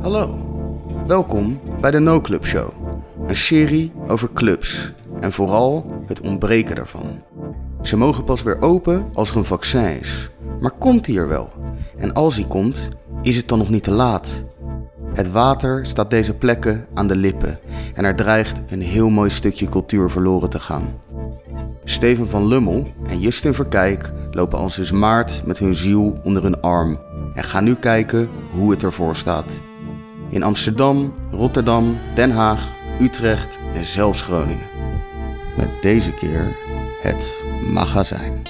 Hallo, welkom bij de No Club Show. Een serie over clubs en vooral het ontbreken daarvan. Ze mogen pas weer open als er een vaccin is. Maar komt die er wel? En als die komt, is het dan nog niet te laat? Het water staat deze plekken aan de lippen en er dreigt een heel mooi stukje cultuur verloren te gaan. Steven van Lummel en Justin Verkijk lopen al sinds maart met hun ziel onder hun arm en gaan nu kijken hoe het ervoor staat. In Amsterdam, Rotterdam, Den Haag, Utrecht en zelfs Groningen. Met deze keer het magazijn.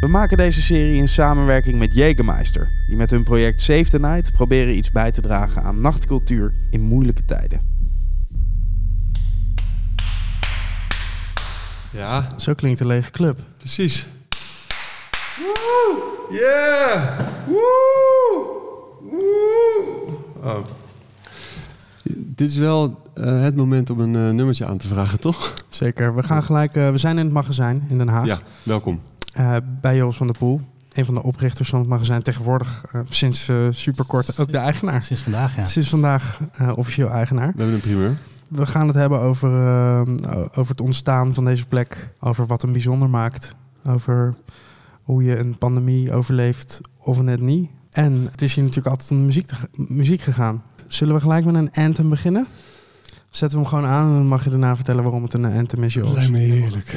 We maken deze serie in samenwerking met Jägermeister, die met hun project Save the Night proberen iets bij te dragen aan nachtcultuur in moeilijke tijden. Ja, Zo klinkt een lege club. precies. Woe! Yeah! Woe! Woe! Oh. Dit is wel eh, het moment om een eh, nummertje aan te vragen, toch? Zeker. We gaan gelijk. eh, we zijn in het magazijn in Den Haag. Ja, welkom. Eh, bij Joris van der Poel. Een van de oprichters van het magazijn. Tegenwoordig eh, sinds eh super kort ook de eigenaar. Sinds vandaag, ja. Sinds vandaag eh, officieel eigenaar. We hebben een primeur. We gaan het hebben over, eh, over het ontstaan van deze plek. Over wat hem bijzonder maakt. Over hoe je een pandemie overleeft of net niet. En het is hier natuurlijk altijd om muziek, te, muziek gegaan. Zullen we gelijk met een anthem beginnen? Zetten we hem gewoon aan en dan mag je daarna vertellen waarom het een anthem is, Joris. lijkt me heerlijk.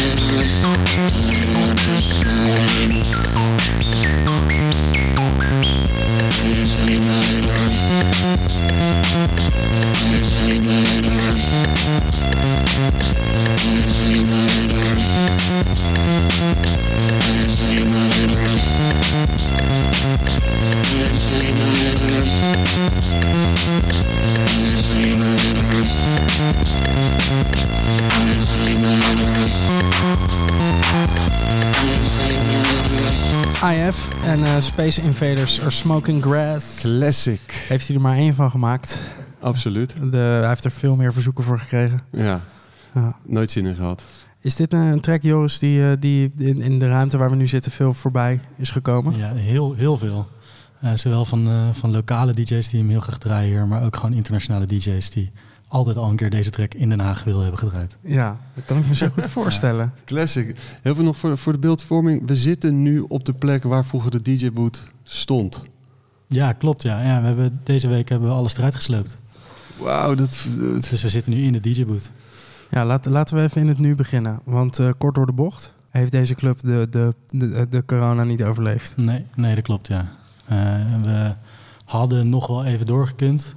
Thank you. IF en eh, Space Invaders are Smoking Grass. Classic. Heeft hij er maar één van gemaakt. Absoluut. De, hij heeft er veel meer verzoeken voor gekregen. Ja, Ja. nooit zin in gehad. Is dit een, een track, Joris, die, eh, die in, in de ruimte waar we nu zitten veel voorbij is gekomen? Ja, heel, heel veel. Eh, zowel van, eh, van lokale DJ's die hem heel graag draaien hier, maar ook gewoon internationale DJ's die altijd al een keer deze track in Den Haag willen hebben gedraaid. Ja, dat kan ik me zo goed voorstellen. Classic. Heel veel nog voor, voor de beeldvorming. We zitten nu op de plek waar vroeger de DJ-boot stond. Ja, klopt. Ja. Ja, we hebben, deze week hebben we alles eruit gesloopt. Wauw, dat... dat- Dus we zitten nu in de DJ-boot. Ja, laat, laten we even in het nu beginnen. Want eh, kort door de bocht heeft deze club de, de, de, de corona niet overleefd. Nee, nee, dat klopt, ja. Eh, we hadden nog wel even doorgekund.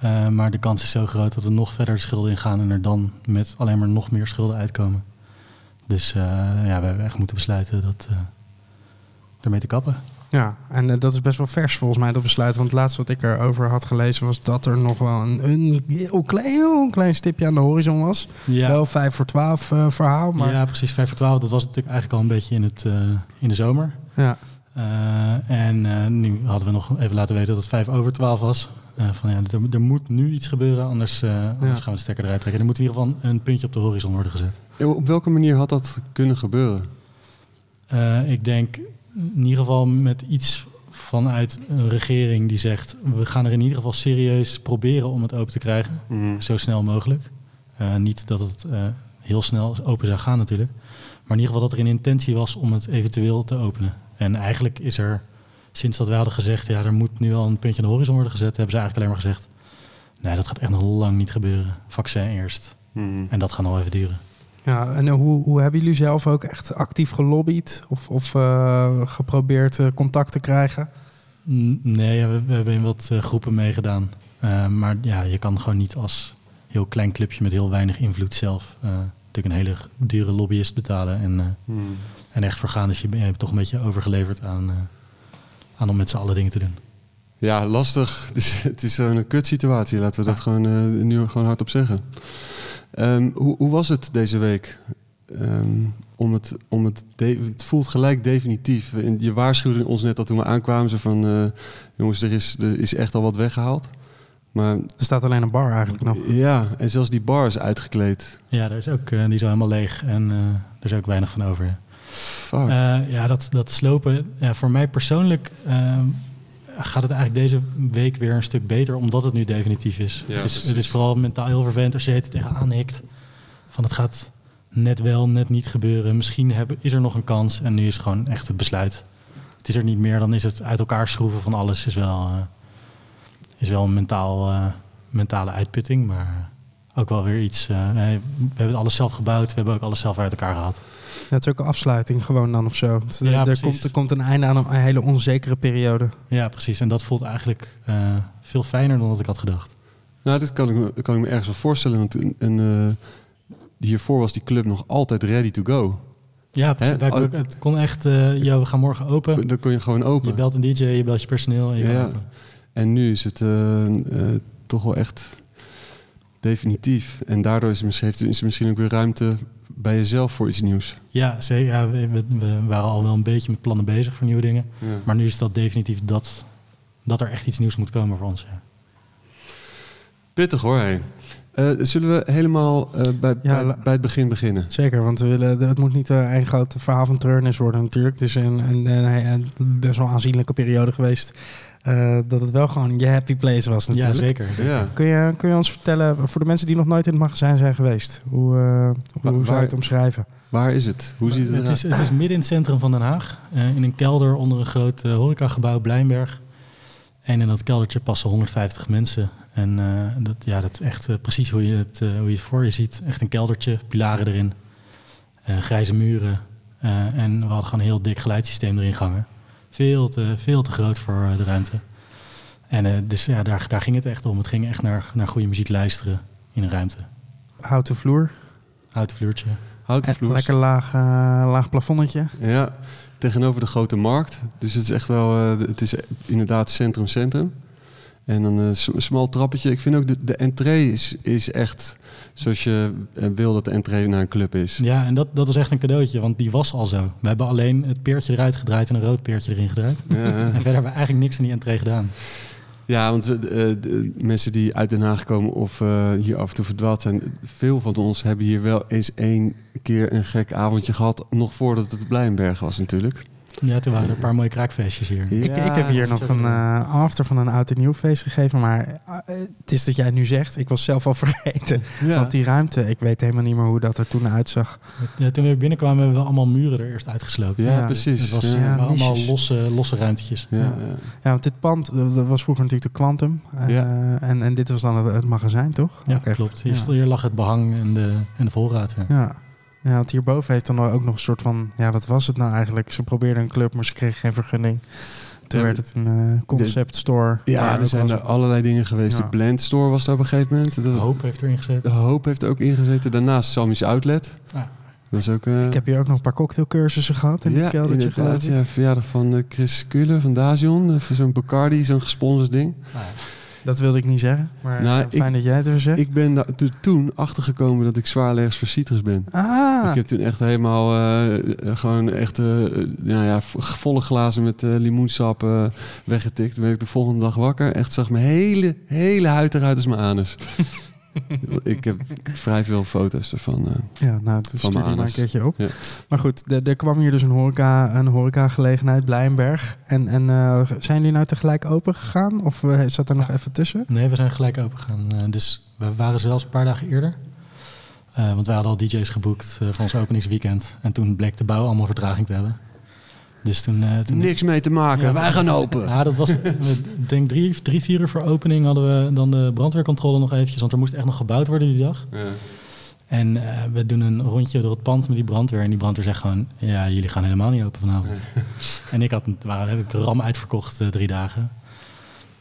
Eh, maar de kans is zo groot dat we nog verder de schulden ingaan en er dan met alleen maar nog meer schulden uitkomen. Dus eh, ja, we hebben echt moeten besluiten dat eh ermee te kappen. Ja, en dat is best wel vers volgens mij, dat besluit. Want het laatste wat ik erover had gelezen was dat er nog wel een, een heel, klein, heel klein stipje aan de horizon was. Ja, Wel vijf voor twaalf eh, verhaal, maar ja precies. 5 voor 12, dat was natuurlijk eigenlijk al een beetje in, het, in de zomer. ja. En nu hadden we nog even laten weten dat het 5 over 12 was. Eh, van, ja, er, er moet nu iets gebeuren, anders, eh, anders gaan we de stekker eruit trekken. Er moet in ieder geval een puntje op de horizon worden gezet. Op welke manier had dat kunnen gebeuren? Eh, ik denk in ieder geval met iets vanuit een regering die zegt... we gaan er in ieder geval serieus proberen om het open te krijgen. Zo snel mogelijk. Niet dat het heel snel open zou gaan natuurlijk. Maar in ieder geval dat er een intentie was om het eventueel te openen. En eigenlijk is er, sinds dat wij hadden gezegd... ja, er moet nu wel een puntje aan de horizon worden gezet... hebben ze eigenlijk alleen maar gezegd... nee, dat gaat echt nog lang niet gebeuren. Vaccin eerst. Mhm. En dat gaat nog even duren. Ja, en hoe, hoe hebben jullie zelf ook echt actief gelobbyd of, of uh, geprobeerd uh, contact te krijgen? Nee, we, we, hebben in wat uh, groepen meegedaan. maar ja, je kan gewoon niet als heel klein clubje met heel weinig invloed zelf natuurlijk een hele dure lobbyist betalen. En, hmm. en echt vergaan, dus je bent toch een beetje overgeleverd aan, aan om met z'n allen dingen te doen. Ja, lastig. Het is, het is zo'n kutsituatie. Laten we dat gewoon, uh, nu gewoon hardop zeggen. Um, hoe, hoe, was het deze week? Um, om het, om het, het voelt gelijk definitief. Je waarschuwde ons net al toen we aankwamen. Zo van, uh, jongens, er is, er is echt al wat weggehaald. Maar, er staat alleen een bar eigenlijk nog. Ja, en zelfs die bar is uitgekleed. Ja, daar is ook, uh, die is al helemaal leeg. En er is ook weinig van over. Ja, ja dat, dat slopen. Ja, voor mij persoonlijk ehm, gaat het eigenlijk deze week weer een stuk beter, omdat het nu definitief is. het, is het is vooral mentaal heel vervelend als je het tegenaan hikt. Van het gaat net wel, net niet gebeuren. Misschien hebben, is er nog een kans. En nu is gewoon echt het besluit. Het is er niet meer, dan is het uit elkaar schroeven van alles. Is wel, uh, is wel een mentaal, uh, mentale uitputting. Maar ook wel weer iets. Uh, we hebben alles zelf gebouwd. We hebben ook alles zelf uit elkaar gehad. Ja, het is ook een afsluiting gewoon dan of zo. Ja, er, komt, er komt een einde aan een hele onzekere periode. Ja, precies. En dat voelt eigenlijk uh, veel fijner dan wat ik had gedacht. Nou, dat kan ik me, kan ik me ergens wel voorstellen. Want en, uh, hiervoor was die club nog altijd ready to go. Ja, precies. Wij, het kon echt, uh, ja, we gaan morgen open. Dan kon je gewoon open. Je belt een DJ, je belt je personeel en je ja. open. En nu is het toch wel echt definitief. En daardoor is, heeft, is er misschien ook weer ruimte bij jezelf voor iets nieuws. Ja, zeker. Ja, we, we, waren al wel een beetje met plannen bezig voor nieuwe dingen. Maar nu is dat definitief dat, dat er echt iets nieuws moet komen voor ons. Ja. Pittig hoor. Hey. Uh, zullen we helemaal uh, bij, ja, bij, bij, het begin beginnen? Zeker, want we willen, het moet niet uh, een groot verhaal van treurnis worden natuurlijk. Het is een, een, een, een best wel aanzienlijke periode geweest uh, dat het wel gewoon je happy place was natuurlijk. Ja, zeker. Ja. Kun, je, kun je ons vertellen, voor de mensen die nog nooit in het magazijn zijn geweest, hoe, uh, hoe waar, zou je het omschrijven? Waar is het? Hoe ziet het eruit? Het is, het is midden in het centrum van Den Haag, uh, in een kelder onder een groot horecagebouw, Blijnberg. En in dat keldertje passen 150 mensen. En dat, ja, dat is echt precies hoe je, het, hoe je het voor je ziet. Echt een keldertje, pilaren erin, grijze muren. en we hadden gewoon een heel dik geluidssysteem erin gangen. Veel te, veel te groot voor eh, de ruimte. En uh, dus ja, daar, daar ging het echt om. Het ging echt naar, naar goede muziek luisteren in een ruimte. Houten vloer. Houten vloertje. Houten vloer. Lekker laag, uh, laag plafonnetje. Ja, tegenover de grote markt. Dus het is echt wel, uh, het is inderdaad centrum-centrum. En dan een smal trappetje. Ik vind ook de, de entree is, is echt zoals je eh, wil dat de entree naar een club is. Ja, en dat, dat was echt een cadeautje, want die was al zo. We hebben alleen het peertje eruit gedraaid en een rood peertje erin gedraaid. Ja. en verder hebben we eigenlijk niks aan die entree gedaan. Ja, want uh, de mensen die uit Den Haag komen of uh, hier af en toe verdwaald zijn, veel van ons hebben hier wel eens één keer een gek avondje gehad, nog voordat het Blijnberg was natuurlijk. Ja, toen waren er een paar mooie kraakfeestjes hier. ik, ik heb hier nog een uh, after van een oud en nieuw feest gegeven. Maar uh, het is dat jij nu zegt, ik was zelf al vergeten. Ja. Want die ruimte, ik weet helemaal niet meer hoe dat er toen uitzag. Ja, toen we binnenkwamen hebben we allemaal muren er eerst uitgesloten. Ja, precies. Het was ja, allemaal losse, losse ruimtetjes. Ja, ja. want dit pand, dat was vroeger natuurlijk de Quantum. Uh, en, en dit was dan het, magazijn, toch? Ja, klopt. Hier, hier, lag het behang en de, en de voorraad. ja. Ja, want hierboven heeft dan ook nog een soort van... Ja, wat was het nou eigenlijk? Ze probeerden een club, maar ze kregen geen vergunning. Toen werd het een uh, concept store. Ja, er zijn er allerlei dingen geweest. De Blend Store was daar op een gegeven moment. De Hoop heeft erin gezeten. De Hoop heeft er ook ingezeten. Daarnaast Sammy's Outlet. Ah. Dat is ook, uh, ik heb hier ook nog een paar cocktailcursussen gehad in ja, het keldertje. Inderdaad, ja, verjaardag van uh, Chris Kule van Dazion. Zo'n Bacardi, zo'n gesponsord ding. Ah, dat wilde ik niet zeggen, maar nou, fijn dat jij het even zegt. Ik ben toen achtergekomen dat ik zwaarleggers voor citrus ben. Ah. Ik heb toen echt helemaal uh, gewoon echt uh, nou ja, volle glazen met uh, limoensap weggetikt. Toen ben ik de volgende dag wakker. Echt zag mijn hele, hele huid eruit als mijn anus. ik heb vrij veel foto's ervan. Uh, ja, nou, stuur die maar een keertje op. Ja. Maar goed, er kwam hier dus een horeca, een horeca gelegenheid, Blijnberg. En, en uh, zijn jullie nou tegelijk open gegaan? Of uh, zat er nog even tussen? Nee, we zijn gelijk open gegaan. dus we waren zelfs een paar dagen eerder. want wij hadden al DJ's geboekt voor ons openingsweekend. En toen bleek de bouw allemaal vertraging te hebben. Dus toen, uh, toen Niks mee te maken, wij gaan open. Ja, dat was, ik denk drie, drie, vier uur voor opening hadden we dan de brandweercontrole nog eventjes. Want er moest echt nog gebouwd worden die dag. Ja. En eh, we doen een rondje door het pand met die brandweer. En die brandweer zegt gewoon, ja, jullie gaan helemaal niet open vanavond. en ik had, waar heb ik ram uitverkocht eh, drie dagen.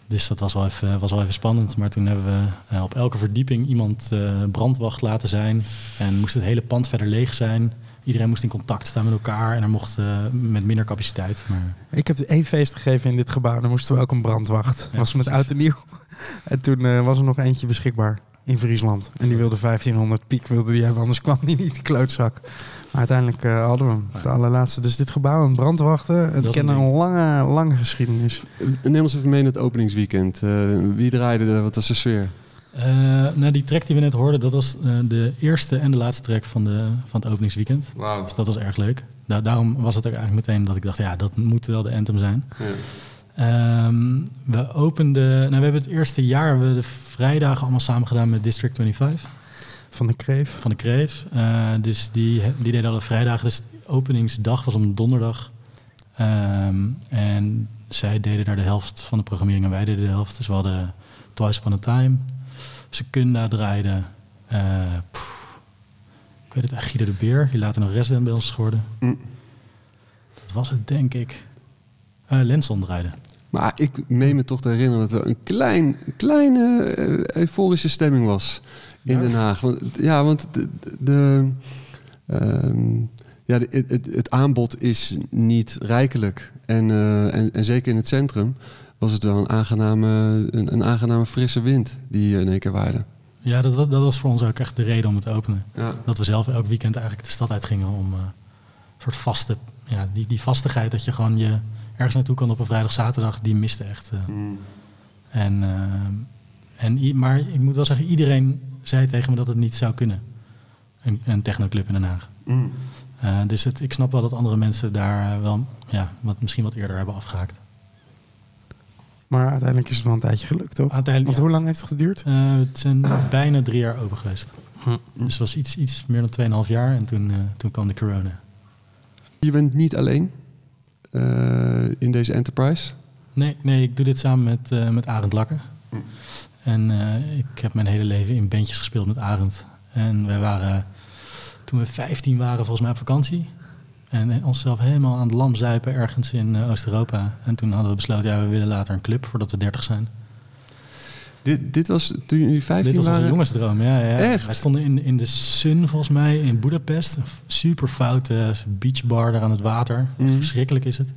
Dus dat was wel, even, was wel even spannend. Maar toen hebben we op elke verdieping iemand brandwacht laten zijn. En moest het hele pand verder leeg zijn. Iedereen moest in contact staan met elkaar. En er mocht eh, met minder capaciteit. Maar Ik heb één feest gegeven in dit gebouw. Dan moesten we ook een brandwacht. Ja, was met oud en nieuw. En toen eh, was er nog eentje beschikbaar in Friesland. En die wilde 1500 piek wilde die hebben, anders kwam die niet, die klootzak. Maar uiteindelijk eh, hadden we hem, de allerlaatste. Dus dit gebouw, een brandwachten, het kent een lange, lange geschiedenis. Neem ons even mee in het openingsweekend. Eh, wie draaide er? Wat was de sfeer? Eh, nou, die track die we net hoorden, dat was eh, de eerste en de laatste track van, de, van het openingsweekend. Wauw. Dus dat was erg leuk. Da- daarom was het ook eigenlijk meteen dat ik dacht, ja, dat moet wel de anthem zijn. Ehm, we openden, nou, we hebben het eerste jaar hebben we de vrijdagen allemaal samen gedaan met District 25 Van de Kreef. van de Kreef. Eh, dus die, die deden alle vrijdagen. Dus de openingsdag was om donderdag. Ehm, en zij deden daar de helft van de programmering en wij deden de helft. Dus we hadden Twice Upon a Time. Secunda draaide. eh, ik weet het echt, Guido de Beer. Die later nog resident bij ons geworden. Mm. Dat was het, denk ik. Eh Lenson draaide. Maar ik meen me toch te herinneren dat er een klein, kleine eh, euforische stemming was in Ja? Den Haag. Want, ja, want de, de, ehm, ja, de- het, het, aanbod is niet rijkelijk. En, en, en zeker in het centrum was het wel een aangename, een, een aangename frisse wind die hier in één keer waarde. Ja, dat, was- dat was voor ons ook echt de reden om het te openen. Ja. Dat we zelf elk weekend eigenlijk de stad uitgingen om eh, een soort vaste, ja, die, die vastigheid dat je gewoon je ergens naartoe kan op een vrijdag, zaterdag, die miste echt. eh. Mm. En, eh, en, maar ik moet wel zeggen, iedereen zei tegen me dat het niet zou kunnen. Een, een technoclub in Den Haag. Mm. Eh, dus het, ik snap wel dat andere mensen daar wel ja, wat, misschien wat eerder hebben afgehaakt. Maar uiteindelijk is het wel een tijdje gelukt, toch? Uiteindelijk, Want ja. hoe lang heeft het geduurd? Eh, het zijn bijna drie jaar open geweest. Hm. Dus het was iets, iets meer dan 2,5 jaar en toen, eh, toen kwam de corona. Je bent niet alleen eh, in deze enterprise. Nee, nee, ik doe dit samen met, eh met Arend Lakker. En eh, ik heb mijn hele leven in bandjes gespeeld met Arend. En wij waren, toen we 15 waren, volgens mij op vakantie. En eh, onszelf helemaal aan de lam zuipen ergens in eh, Oost-Europa. En toen hadden we besloten, ja, we willen later een club voordat we 30 zijn. Dit, dit was toen jullie 15 Dit was waren? een jongensdroom, ja. ja. Echt? Wij stonden in, in de Sun, volgens mij, in Budapest. Een f- super foute beachbar daar aan het water. Mhm. Verschrikkelijk is het.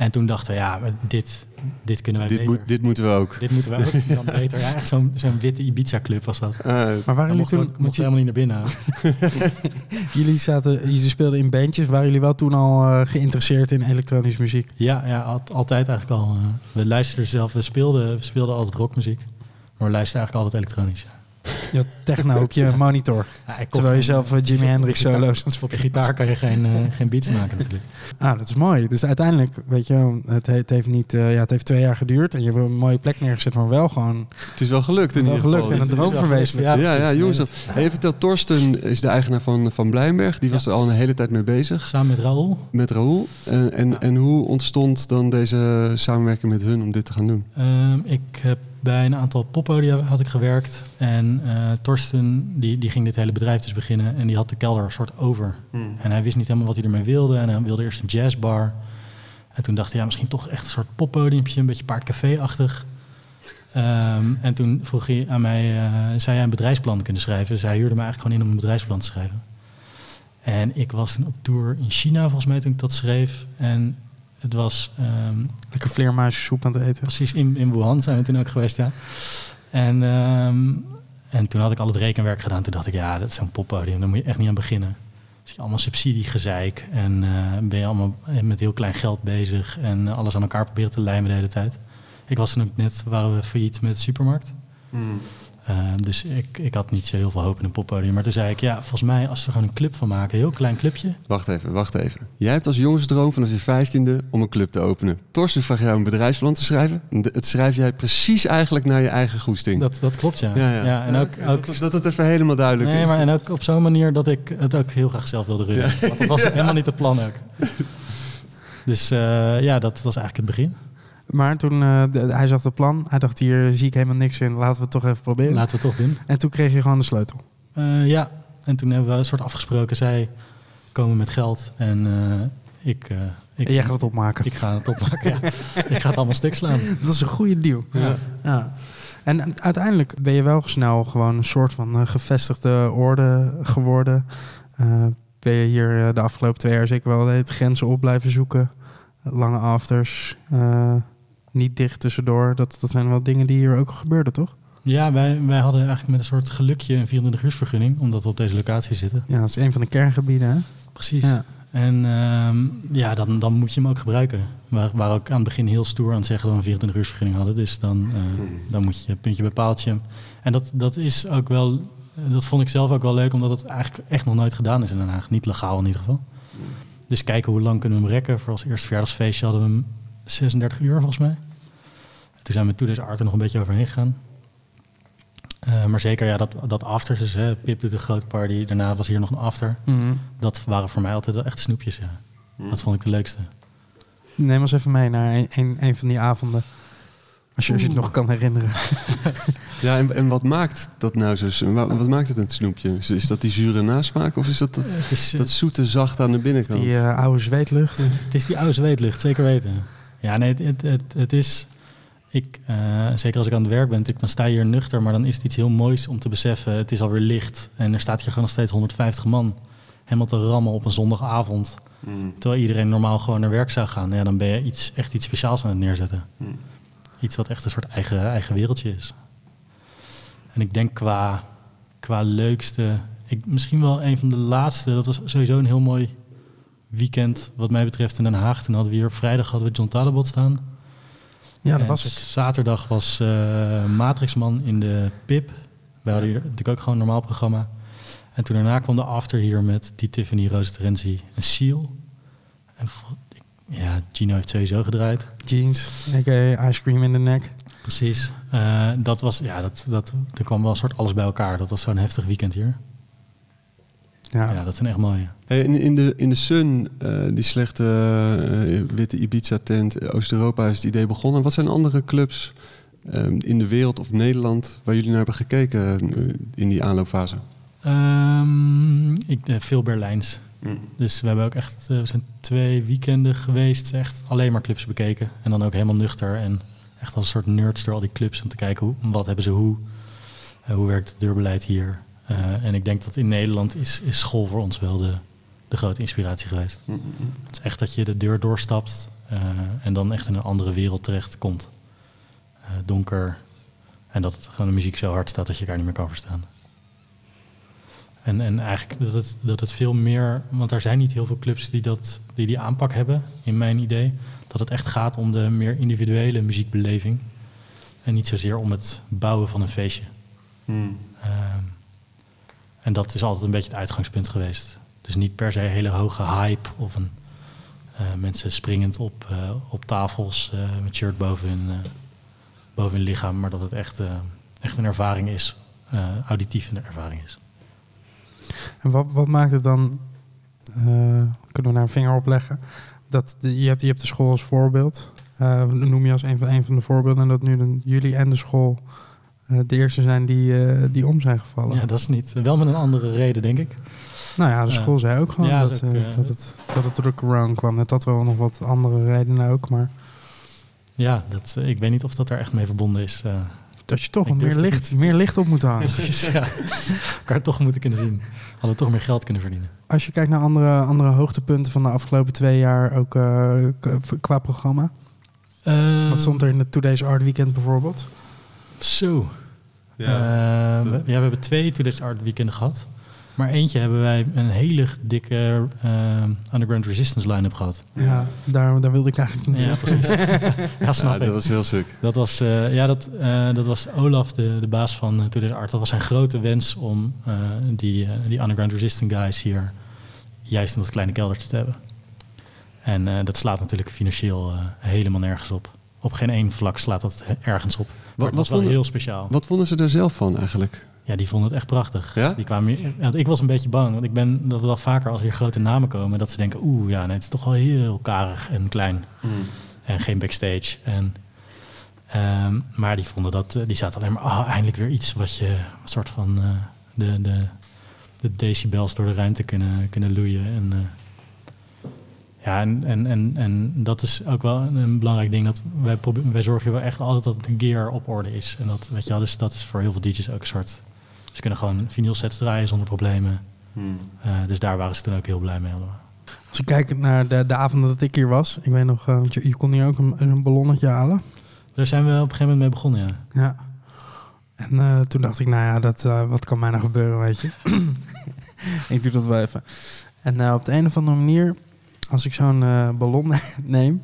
En toen dachten we, ja, dit, dit kunnen wij dit, beter. moet, dit moeten we ook. Dit moeten wij ook dan beter. Ja, echt zo'n zo'n witte Ibiza-club was dat. Eh, Maar waren jullie we, toen... mochten we helemaal niet naar binnen. Jullie, zaten, jullie speelden in bandjes. Waren jullie wel toen al eh, geïnteresseerd in elektronische muziek? Ja, ja al- altijd eigenlijk al. eh, we luisterden zelf, we speelden, we speelden altijd rockmuziek. Maar we luisterden eigenlijk altijd elektronisch. Ja. Je had techno op je monitor. Ja, Terwijl je zelf eh, Jimi Hendrix solo's aan het Op je gitaar kan je geen, eh, geen beats maken natuurlijk. Ah, dat is mooi. Dus uiteindelijk, weet je, het, he- het heeft niet, eh, ja, het heeft twee jaar geduurd en je hebt een mooie plek neergezet, maar wel gewoon. het is wel gelukt in Wel ieder geval. gelukt en een Dit- droom verwezenlijkt. Ja, ja, precies. jongens. Nee, dat- Hey, vertel, Torsten is de eigenaar van, van Blijnberg. Die was Ja. er al een hele tijd mee bezig Samen met Raoul. met Raoul. En, en, Ja. en hoe ontstond dan deze samenwerking met hun om dit te gaan doen? Ehm, ik heb bij een aantal poppodia had ik gewerkt. En eh, Torsten die, die ging dit hele bedrijf dus beginnen. En die had de kelder een soort over. En hij wist niet helemaal wat hij ermee wilde. En hij wilde eerst een jazzbar. En toen dacht hij, ja, misschien toch echt een soort poppodiumpje. Een beetje paardcafé-achtig. Ehm, en toen vroeg hij aan mij, eh, zou jij een bedrijfsplan kunnen schrijven? Dus hij huurde me eigenlijk gewoon in om een bedrijfsplan te schrijven. En ik was op tour in China, volgens mij, toen ik dat schreef. En het was ehm, Lekker vleermuissoep aan het eten. Precies, in, in Wuhan zijn we toen ook geweest, ja. En, ehm, en toen had ik al het rekenwerk gedaan. Toen dacht ik, ja, dat is zo'n poppodium, daar moet je echt niet aan beginnen. Dus je allemaal subsidiegezeik en eh, ben je allemaal met heel klein geld bezig en alles aan elkaar proberen te lijmen de hele tijd. Ik was toen ook net, waren we failliet met de supermarkt. Eh, dus ik, ik had niet zo heel veel hoop in een poppodium. Maar toen zei ik, ja, volgens mij als we er gewoon een club van maken, een heel klein clubje. Wacht even, wacht even. Jij hebt als jongensdroom vanaf je vijftiende om een club te openen. Torsten vraagt jou een bedrijfsplan te schrijven. Het schrijf jij precies eigenlijk naar je eigen goesting. Dat, dat klopt, ja. ja, ja. en ook, ook dat, dat het even helemaal duidelijk Nee, is. maar en ook op zo'n manier dat ik het ook heel graag zelf wilde runnen. Want dat was helemaal niet het plan ook. Dus eh, ja, dat was eigenlijk het begin. Maar toen, eh, de- hij zag het plan, hij dacht hier zie ik helemaal niks in, laten we het toch even proberen. Laten we het toch doen. En toen kreeg je gewoon de sleutel. Eh, ja, En toen hebben we een soort afgesproken. Zij komen met geld en eh, ik, ik, En jij gaat het opmaken. ik ga het opmaken. ja. Ik ga het allemaal stuk slaan. Dat is een goede deal. Ja. Ja. En uiteindelijk ben je wel snel gewoon een soort van gevestigde orde geworden. Ben je hier de afgelopen twee jaar zeker wel de grenzen op blijven zoeken. Lange afters, niet dicht tussendoor. Dat, dat zijn wel dingen die hier ook gebeurden, toch? Ja, wij, wij hadden eigenlijk met een soort gelukje een 24 uursvergunning, omdat we op deze locatie zitten. Ja, dat is een van de kerngebieden, hè? Precies. Ja. En ehm, ja, dan, dan moet je hem ook gebruiken. We waren ook aan het begin heel stoer aan het zeggen dat we een 24 uursvergunning hadden. Dus dan, eh, dan moet je puntje bij paaltje. En dat, dat is ook wel, dat vond ik zelf ook wel leuk, omdat het eigenlijk echt nog nooit gedaan is in Den Haag. Niet legaal in ieder geval. Dus kijken hoe lang kunnen we hem rekken. Voor als eerste verjaardagsfeestje hadden we hem 36 uur volgens mij. En toen zijn we toen deze art er nog een beetje overheen gegaan. Eh, maar zeker ja, dat, dat afters, dus hè, Pip doet een grote party. Daarna was hier nog een after. Mhm. Dat waren voor mij altijd wel echt snoepjes, ja. Dat vond ik de leukste. Neem ons even mee naar een, een, een van die avonden. Als je, als je het nog kan herinneren. Ja, en, en wat maakt dat nou zo? Wat, wat maakt het een snoepje? Is, is dat die zure nasmaak of is dat dat, is, eh, dat zoete zacht aan de binnenkant? Die eh, oude zweetlucht. het is die oude zweetlucht, zeker weten. Ja, nee, het, het, het, het is... Ik, eh, zeker als ik aan het werk ben, ik, dan sta je hier nuchter, maar dan is het iets heel moois om te beseffen. Het is alweer licht en er staat hier gewoon nog steeds 150 man helemaal te rammen op een zondagavond. Mm. Terwijl iedereen normaal gewoon naar werk zou gaan. Ja, dan ben je iets, echt iets speciaals aan het neerzetten. Mm. Iets wat echt een soort eigen, eigen wereldje is. En ik denk qua, qua leukste... Ik, misschien wel een van de laatste. Dat was sowieso een heel mooi weekend wat mij betreft in Den Haag. Toen hadden we hier vrijdag hadden we John Talabot staan. Ja, dat En was ik. Zaterdag was eh, Matrixman in de PIP. Wij hadden hier natuurlijk ook gewoon een normaal programma. En toen daarna kwam de after hier met die Tiffany, Rose Terenzi en Seal. En ja, Gino heeft sowieso gedraaid. Jeans, a.k.a. ice cream in de nek. Precies. Eh, dat was, ja, dat, dat, er kwam wel een soort alles bij elkaar. Dat was zo'n heftig weekend hier. Ja. Ja, dat zijn echt mooie. Hey, in, in, de, in de Sun, eh, die slechte eh, witte Ibiza-tent, Oost-Europa is het idee begonnen. Wat zijn andere clubs eh, in de wereld of Nederland waar jullie naar hebben gekeken eh, in die aanloopfase? Ehm, ik, veel Berlijns. Dus we hebben ook echt, we zijn twee weekenden geweest, echt alleen maar clubs bekeken. En dan ook helemaal nuchter en echt als een soort nerds door al die clubs om te kijken hoe, wat hebben ze hoe, eh, hoe werkt het deurbeleid hier. Eh, en ik denk dat in Nederland is, is school voor ons wel de, de grote inspiratie geweest. Het is echt dat je de deur doorstapt eh, en dan echt in een andere wereld terecht komt. Eh, donker en dat het gewoon de muziek zo hard staat dat je elkaar niet meer kan verstaan. En, en eigenlijk dat het, dat het veel meer, want er zijn niet heel veel clubs die, dat, die die aanpak hebben, in mijn idee. Dat het echt gaat om de meer individuele muziekbeleving. En niet zozeer om het bouwen van een feestje. Hmm. En dat is altijd een beetje het uitgangspunt geweest. Dus niet per se hele hoge hype of een, eh, mensen springend op, eh, op tafels eh, met shirt boven hun, boven lichaam. Maar dat het echt, echt een ervaring is, auditief een ervaring is. En wat, wat maakt het dan, kunnen we daar een vinger op leggen, dat je, hebt, je de school als voorbeeld. Noem je als een van, van de voorbeelden en dat nu jullie en de school de eerste zijn die, eh, die om zijn gevallen. Ja, dat is niet. Wel met een andere reden, denk ik. Nou ja, de school zei ook gewoon Ja, dat, dat is ook, eh, eh, dat, het, dat het de corona kwam. Net dat wel nog wat andere redenen ook, maar Ja, dat, eh, ik weet niet of dat er echt mee verbonden is. eh. dat je toch meer het licht, meer licht op moet hangen. Precies, ja. Elkaar toch moeten kunnen zien. Hadden we toch meer geld kunnen verdienen. Als je kijkt naar andere, andere hoogtepunten van de afgelopen twee jaar, ook eh, qua programma. Wat stond er in het Today's Art Weekend bijvoorbeeld? Zo. Ja. Eh, we, ja, we hebben twee Today's Art Weekenden gehad. Maar eentje hebben wij een hele dikke eh, Underground Resistance line-up gehad. Ja, daar, daar wilde ik eigenlijk niet Ja, precies. ja, snap Ja, ik. dat was heel stuk. Dat was, eh, ja, dat, eh, dat was Olaf, de, de baas van uh, Art. Dat was zijn grote wens om eh, die, eh, die Underground Resistance guys hier juist in dat kleine keldertje te hebben. En eh, dat slaat natuurlijk financieel eh, helemaal nergens op. Op geen één vlak slaat dat ergens op. Wat- het was wel vonden- heel speciaal. Wat vonden ze daar zelf van eigenlijk? Ja, die vonden het echt prachtig. Ja? Die kwamen hier, want ik was een beetje bang, want ik ben dat wel vaker als hier grote namen komen, dat ze denken, oeh, ja, nee, het is toch wel heel karig en klein en geen backstage. En, ehm, maar die vonden dat, eh, die zaten alleen maar, ah, eindelijk weer iets wat je, een soort van, eh, de, de, de decibels door de ruimte kunnen, kunnen loeien. En, eh, ja, en, en, en, en dat is ook wel een, belangrijk ding. Dat wij, probe- wij zorgen wel echt altijd dat de gear op orde is. En dat, weet je wel, dus dat is voor heel veel DJ's ook een soort... Ze kunnen gewoon vinyl sets draaien zonder problemen. Eh, dus daar waren ze toen ook heel blij mee allemaal. Als ik kijk naar de, de avonden dat ik hier was, ik weet nog, eh, want je, je kon hier ook een, een ballonnetje halen. Daar zijn we op een gegeven moment mee begonnen, ja. Ja. En eh, toen dacht ik, nou ja, dat, eh, wat kan mij nou gebeuren, weet je. ik doe dat wel even. En op de een of andere manier, als ik zo'n eh, ballon neem,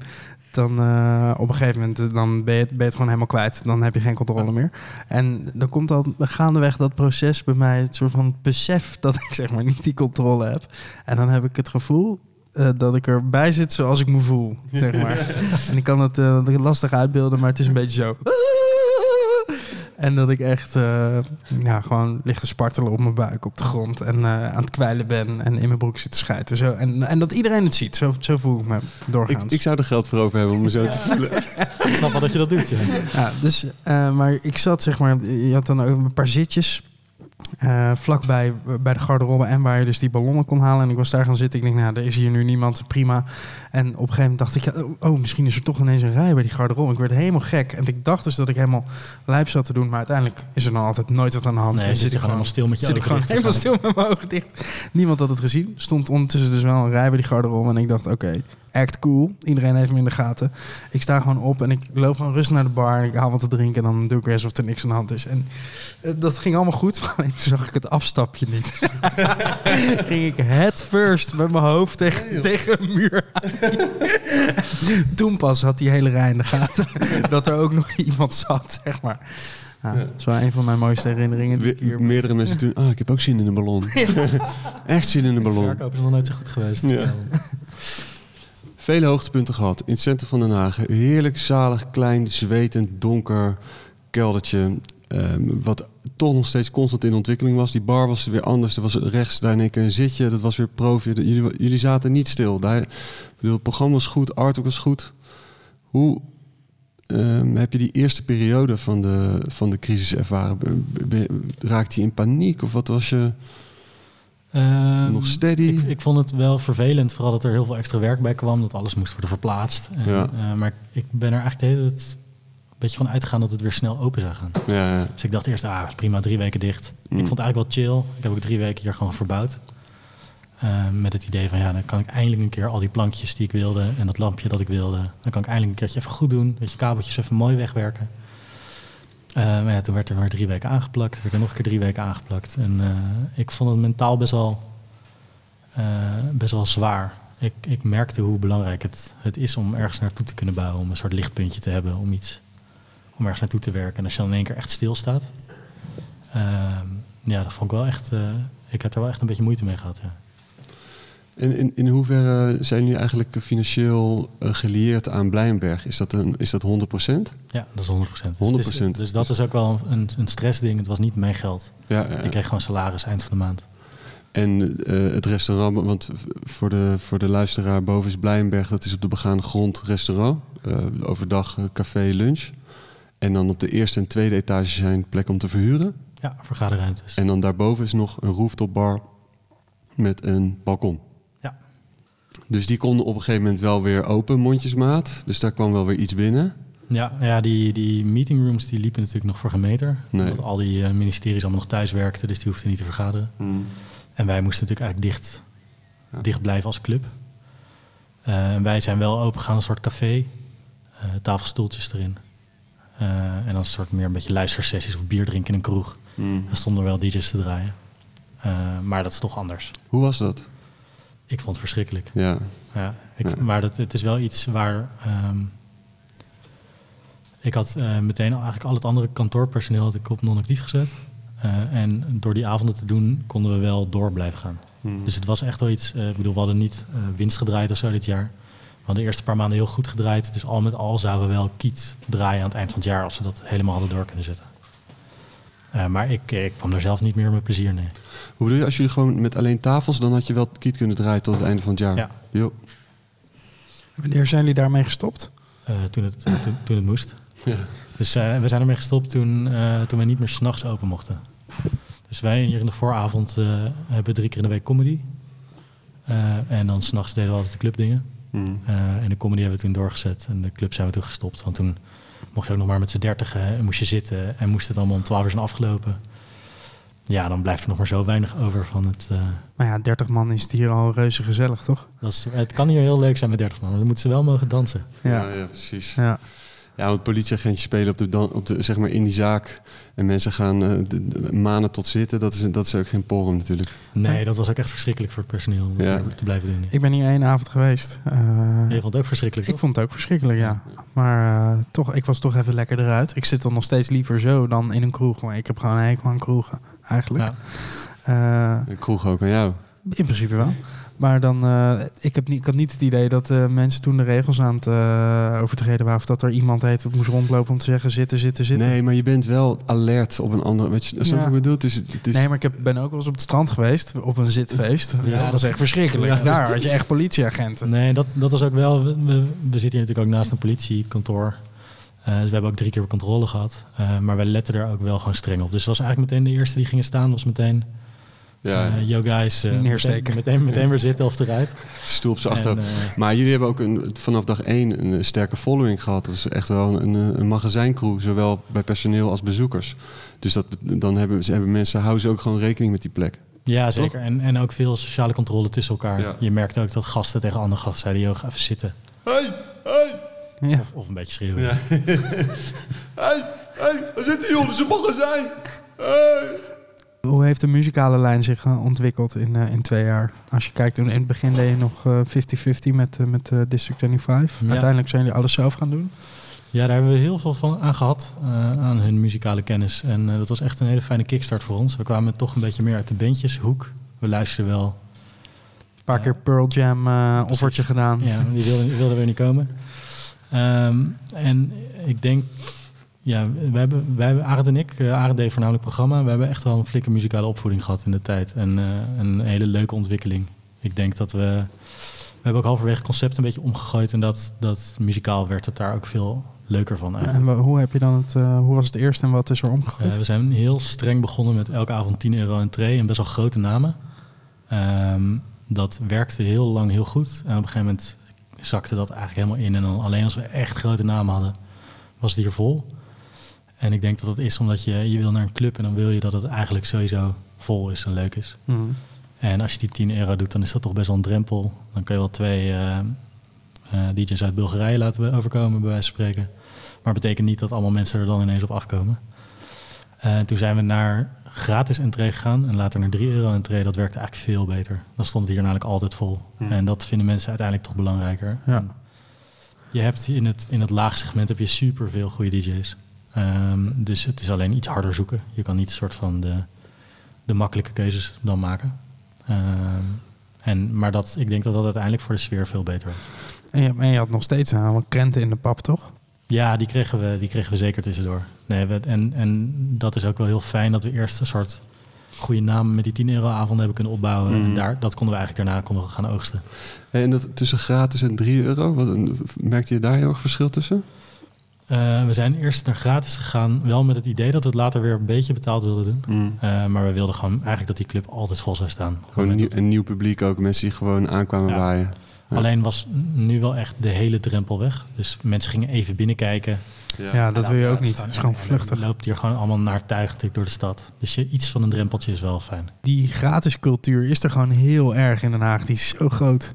dan eh, op een gegeven moment eh, dan ben, je, het- ben je het gewoon helemaal kwijt. Dan heb je geen controle meer. En dan komt al gaandeweg dat proces bij mij, het soort van besef dat ik zeg maar niet die controle heb. En dan heb ik het gevoel dat ik erbij zit zoals ik me voel, zeg maar. en ik kan het lastig uitbeelden, maar het is een beetje zo. En dat ik echt eh, ja, gewoon ligt te spartelen op mijn buik op de grond. En eh, aan het kwijlen ben en in mijn broek zit te schijten. Zo. En, en dat iedereen het ziet. Zo, zo voel ik me Ik, doorgaans. ik zou er geld voor over hebben om me zo te voelen. Ik snap wel dat je dat doet, ja. Ja, dus, eh, maar ik zat zeg maar, je had dan ook een paar zitjes eh, vlakbij bij de garderobe en waar je dus die ballonnen kon halen. En ik was daar gaan zitten. Ik denk, nou, er is hier nu niemand, prima. En op een gegeven moment dacht ik, ja, oh, oh, misschien is er toch ineens een rij bij die garderobe. Ik werd helemaal gek. En ik dacht dus dat ik helemaal lijp zat te doen, maar uiteindelijk is er dan altijd nooit wat aan de hand. Nee, En zit je gewoon helemaal stil met je zit ik ogen gewoon dicht. helemaal stil met mijn ogen dicht. Niemand had het gezien. Stond ondertussen dus wel een rij bij die garderobe. En ik dacht, oké, act cool. Iedereen heeft me in de gaten. Ik sta gewoon op en ik loop gewoon rustig naar de bar. En ik haal wat te drinken en dan doe ik weer alsof er niks aan de hand is. En eh, dat ging allemaal goed. Toen zag ik het afstapje niet. ging ik head first met mijn hoofd tegen, tegen een muur. Toen pas had die hele rij in de gaten dat er ook nog iemand zat, zeg maar. Ja, Dat is wel een van mijn mooiste herinneringen. die hier meerdere mensen toen, ah, ik heb ook zin in een ballon. Echt zin in een ballon. Verkoop is nog nooit zo goed geweest. Ja. Vele hoogtepunten gehad. In het centrum van Den Haag. Heerlijk, zalig, klein, zwetend, donker keldertje. Ehm, wat toch nog steeds constant in ontwikkeling was. Die bar was weer anders. Er was rechts daar in één keer een zitje. Dat was weer profi. Jullie, jullie zaten niet stil. Daar, bedoel, het programma was goed, artwork was goed. Hoe ehm, heb je die eerste periode van de, van de crisis ervaren? Raakte je in paniek? Of wat was je Ehm, nog steady? Ik, ik vond het wel vervelend, vooral dat er heel veel extra werk bij kwam, dat alles moest worden verplaatst. En, Ja. eh, maar ik ben er eigenlijk de hele tijd een beetje van uitgegaan dat het weer snel open zou gaan. ja, ja. Dus ik dacht eerst, ah, prima, drie weken dicht. Mm. Ik vond het eigenlijk wel chill. Ik heb ook drie weken hier gewoon verbouwd. Eh, met het idee van, ja, dan kan ik eindelijk een keer al die plankjes die ik wilde en dat lampje dat ik wilde, dan kan ik eindelijk een keertje even goed doen. Weet je, kabeltjes even mooi wegwerken. Eh, maar ja, toen werd er maar drie weken aangeplakt. werd er nog een keer drie weken aangeplakt. En eh, ik vond het mentaal best wel, best wel zwaar. Ik, ik merkte hoe belangrijk het, het is om ergens naartoe te kunnen bouwen. Om een soort lichtpuntje te hebben, om iets om ergens naartoe te werken. En als je dan in één keer echt stilstaat. ehm ja, dat vond ik wel echt... eh, ik had er wel echt een beetje moeite mee gehad, ja. En in, in hoeverre zijn jullie eigenlijk financieel eh, gelieerd aan Blijenberg? Is dat, een, is dat 100%? Ja, dat is 100%. 100%. Dus, is- dus dat is ook wel een, een stressding. Het was niet mijn geld. Ja, ja. Ik kreeg gewoon salaris eind van de maand. En eh, het restaurant, want voor de, voor de luisteraar boven is Blijenberg, dat is op de begaande grond restaurant. Overdag café, lunch. En dan op de eerste en tweede etage zijn plekken om te verhuren. Ja, vergaderruimtes. En dan daarboven is nog een rooftop bar met een balkon. Ja. Dus die konden op een gegeven moment wel weer open, mondjesmaat. Dus daar kwam wel weer iets binnen. Ja, ja die, die meetingrooms die liepen natuurlijk nog voor geen meter. Nee. Omdat al die eh, ministeries allemaal nog thuis werkten. Dus die hoefden niet te vergaderen. En wij moesten natuurlijk eigenlijk dicht, Ja. dicht blijven als club. Eh, wij zijn wel open gegaan, een soort café. eh, tafelstoeltjes erin. Eh, en dan een soort meer een beetje luistersessies of bier drinken in een kroeg. Mm. Er stonden wel DJ's te draaien. Eh, maar dat is toch anders. Hoe was dat? Ik vond het verschrikkelijk. Ja, Ja, ik, Ja. Maar dat, het is wel iets waar. ehm, ik had eh, meteen al, eigenlijk al het andere kantoorpersoneel had ik op non-actief gezet. En door die avonden te doen konden we wel door blijven gaan. Mm. Dus het was echt wel iets. ik bedoel, we hadden niet winst gedraaid of zo dit jaar. We hadden de eerste paar maanden heel goed gedraaid. Dus al met al zouden we wel kiet draaien aan het eind van het jaar als we dat helemaal hadden door kunnen zetten. Eh, maar ik, ik kwam er zelf niet meer met plezier nee. Hoe bedoel je, als jullie gewoon met alleen tafels, dan had je wel kiet kunnen draaien tot het einde van het jaar? Ja. Jo. Wanneer zijn jullie daarmee gestopt? Eh, toen, het, toen, toen het moest. Ja. Dus eh, we zijn ermee gestopt toen, eh, toen we niet meer s'nachts open mochten. Dus wij hier in de vooravond eh, hebben drie keer in de week comedy. Eh, en dan s'nachts deden we altijd de clubdingen. Eh, en de comedy hebben we toen doorgezet. En de club zijn we toen gestopt. Want toen mocht je ook nog maar met z'n dertigen en moest je zitten. En moest het allemaal om twaalf uur zijn afgelopen. Ja, dan blijft er nog maar zo weinig over van het... eh, Maar ja, 30 man is het hier al reuze gezellig, toch? dat is, het kan hier heel leuk zijn met 30 man, maar dan moeten ze wel mogen dansen. Ja, ja, precies. Ja. Ja, want politieagentjes spelen op de, dan, op de, zeg maar in die zaak. En mensen gaan eh, de- de- maanden tot zitten. Dat is, dat is ook geen porum natuurlijk. Nee, dat was ook echt verschrikkelijk voor het personeel om Ja. te blijven doen. Ik ben hier één avond geweest. Eh, Je vond het ook verschrikkelijk, ik toch? vond het ook verschrikkelijk, ja. Maar eh, toch, ik was toch even lekker eruit. Ik zit dan nog steeds liever zo dan in een kroeg. Maar ik heb gewoon een hekel aan kroegen, eigenlijk. Ja. Eh, Ik kroeg ook aan jou. in principe wel. Maar dan, eh, ik, heb niet, ik had niet het idee dat eh, mensen toen de regels aan het eh, overtreden waren. Of dat er iemand heet dat moest rondlopen om te zeggen zitten, zitten, zitten. Nee, maar je bent wel alert op een andere... Weet je, je Ja. is, het is, Nee, maar ik heb, ben ook wel eens op het strand geweest, op een zitfeest. Ja, dat was echt verschrikkelijk. Ja. Daar had je echt politieagenten. Nee, dat, dat was ook wel... We, we, we zitten hier natuurlijk ook naast een politiekantoor. Eh, dus we hebben ook drie keer controle gehad. Eh, maar wij letten er ook wel gewoon streng op. Dus het was eigenlijk meteen de eerste die gingen staan. was meteen... ja, eh, yo guys, eh, Neersteken. meteen, meteen, meteen weer zitten of eruit. stoel op zijn En, achterhoofd. eh, Maar jullie hebben ook een, vanaf dag één een sterke following gehad. Dat is echt wel een, een, een magazijncrew, zowel bij personeel als bezoekers. Dus dat, dan hebben, ze hebben mensen, houden ze ook gewoon rekening met die plek. ja, zeker. En, en ook veel sociale controle tussen elkaar. Ja. Je merkte ook dat gasten tegen andere gasten zeiden... Yo, ga even zitten. Hey, hey, Ja. Of, of een beetje schreeuwen. Ja. hey, hey, waar zit die jongens? Een magazijn. Hey. Hoe heeft de muzikale lijn zich eh, ontwikkeld in, eh, in twee jaar? Als je kijkt, toen in het begin deed je nog eh, 50-50 met, eh, met eh, District 25. Ja. Uiteindelijk zijn jullie alles zelf gaan doen. Ja, daar hebben we heel veel van aan gehad, eh, aan hun muzikale kennis. En dat was echt een hele fijne kickstart voor ons. We kwamen toch een beetje meer uit de bandjeshoek. We luisterden wel. Een paar keer Pearl Jam offertje gedaan. Ja, die wilden wilde weer niet komen. Ehm, en ik denk, ja, we hebben, wij hebben, Arend en ik, eh, Arend deed voornamelijk programma. We hebben echt wel een flinke muzikale opvoeding gehad in de tijd. En eh, een hele leuke ontwikkeling. Ik denk dat we, we hebben ook halverwege het concept een beetje omgegooid. En dat, dat muzikaal werd het daar ook veel leuker van eigenlijk. En hoe, heb je dan het, eh, hoe was het eerst en wat is er omgegooid? We zijn heel streng begonnen met elke avond 10 euro entree en best wel grote namen. Ehm, dat werkte heel lang heel goed. En op een gegeven moment zakte dat eigenlijk helemaal in. En dan alleen als we echt grote namen hadden, was het hier vol. En ik denk dat het is omdat je, je wil naar een club en dan wil je dat het eigenlijk sowieso vol is en leuk is. Mhm. En als je die 10 euro doet, dan is dat toch best wel een drempel. Dan kun je wel twee eh, eh, DJ's uit Bulgarije laten overkomen, bij wijze van spreken. Maar het betekent niet dat allemaal mensen er dan ineens op afkomen. Eh, toen zijn we naar gratis entree gegaan en later naar 3 euro entree. Dat werkte eigenlijk veel beter. Dan stond het hier namelijk altijd vol. En dat vinden mensen uiteindelijk toch belangrijker. Ja. Je hebt in het, in het laag segment heb je superveel goede DJ's. Ehm, dus het is alleen iets harder zoeken. Je kan niet een soort van de, de makkelijke keuzes dan maken. Ehm, en, maar dat, ik denk dat dat uiteindelijk voor de sfeer veel beter was. En, je, en je had nog steeds uh, wat krenten in de pap, toch? Ja, die kregen we, die kregen we zeker tussendoor. Nee, we, en, en dat is ook wel heel fijn dat we eerst een soort goede naam met die 10 euro avonden hebben kunnen opbouwen. Mhm. En daar, dat konden we eigenlijk daarna konden we gaan oogsten. En dat tussen gratis en 3 euro, wat, een- merkte je daar heel erg verschil tussen? Eh, we zijn eerst naar gratis gegaan, wel met het idee dat we het later weer een beetje betaald wilden doen. Mm. Eh, maar we wilden gewoon eigenlijk dat die club altijd vol zou staan. Gewoon een nieuw, een nieuw publiek ook, mensen die gewoon aankwamen Ja. waaien. Ja. Alleen was nu wel echt de hele drempel weg. Dus mensen gingen even binnenkijken. Ja, dat En wil je ook niet. Het is gewoon vluchtig. loopt hier gewoon allemaal naar tuig door de stad. Dus je, iets van een drempeltje is wel fijn. Die gratis cultuur is er gewoon heel erg in Den Haag. Die is zo groot.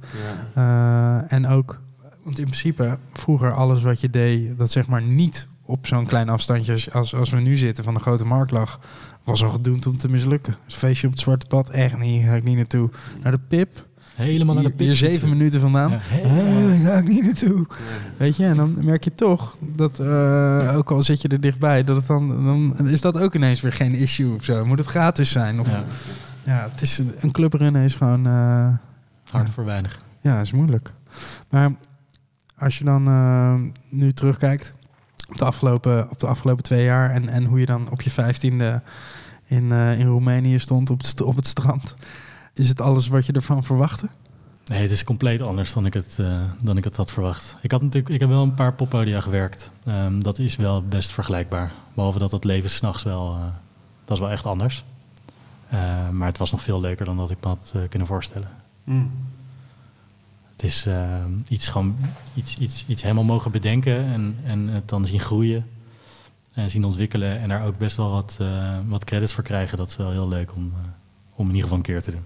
Eh, en ook, want in principe, vroeger alles wat je deed, dat zeg maar niet op zo'n klein afstandje als, als, we nu zitten van de grote markt lag, was al gedoemd om te mislukken. Dus feestje op het Zwarte Pad, echt niet, ga ik niet naartoe. Naar de Pip, Helemaal naar de pip hier zeven minuten vandaan. Ja, helemaal. ga ik niet naartoe. Weet je, en dan merk je toch dat, eh, ook al zit je er dichtbij, dat het dan, dan is dat ook ineens weer geen issue of zo. Moet het gratis zijn? Of, ja. Ja, het is, een clubrennen is gewoon, eh, hard voor weinig. ja, is moeilijk. Maar als je dan eh, nu terugkijkt op de afgelopen, op de afgelopen twee jaar en, en hoe je dan op je vijftiende in, eh, in Roemenië stond op het, op het strand, is het alles wat je ervan verwachtte? Nee, het is compleet anders dan ik het, eh, dan ik het had verwacht. Ik, had natuurlijk, ik heb wel een paar poppodia gewerkt. Ehm, dat is wel best vergelijkbaar. Behalve dat het leven s'nachts wel... eh, dat is wel echt anders. Eh, maar het was nog veel leuker dan dat ik me had kunnen voorstellen. Het is eh, iets, gewoon, iets, iets, iets helemaal mogen bedenken en, en het dan zien groeien. En zien ontwikkelen en daar ook best wel wat, eh, wat credits voor krijgen. Dat is wel heel leuk om, eh, om in ieder geval een keer te doen.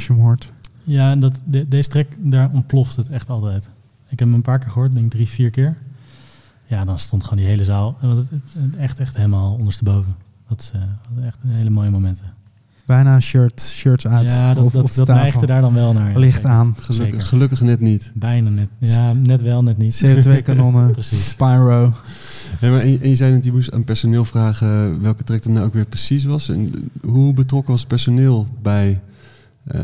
Als je hem hoort? Ja, en dat, de- deze track, daar ontploft het echt altijd. Ik heb hem een paar keer gehoord, denk ik drie, vier keer. Ja, dan stond gewoon die hele zaal het- echt, echt helemaal ondersteboven. Dat is eh, echt een hele mooie momenten. Bijna shirt, shirts uit. ja, dat, dat, dat neigde daar dan wel naar. Licht zeker. aan. Gelukkig, gelukkig net niet. Bijna net. Ja, net wel, net niet. CO2-kanonnen. Precies. Pyro. Ja, maar en, en je zei net, je moest aan personeel vragen welke track dat nou ook weer precies was. En hoe betrokken was personeel bij eh,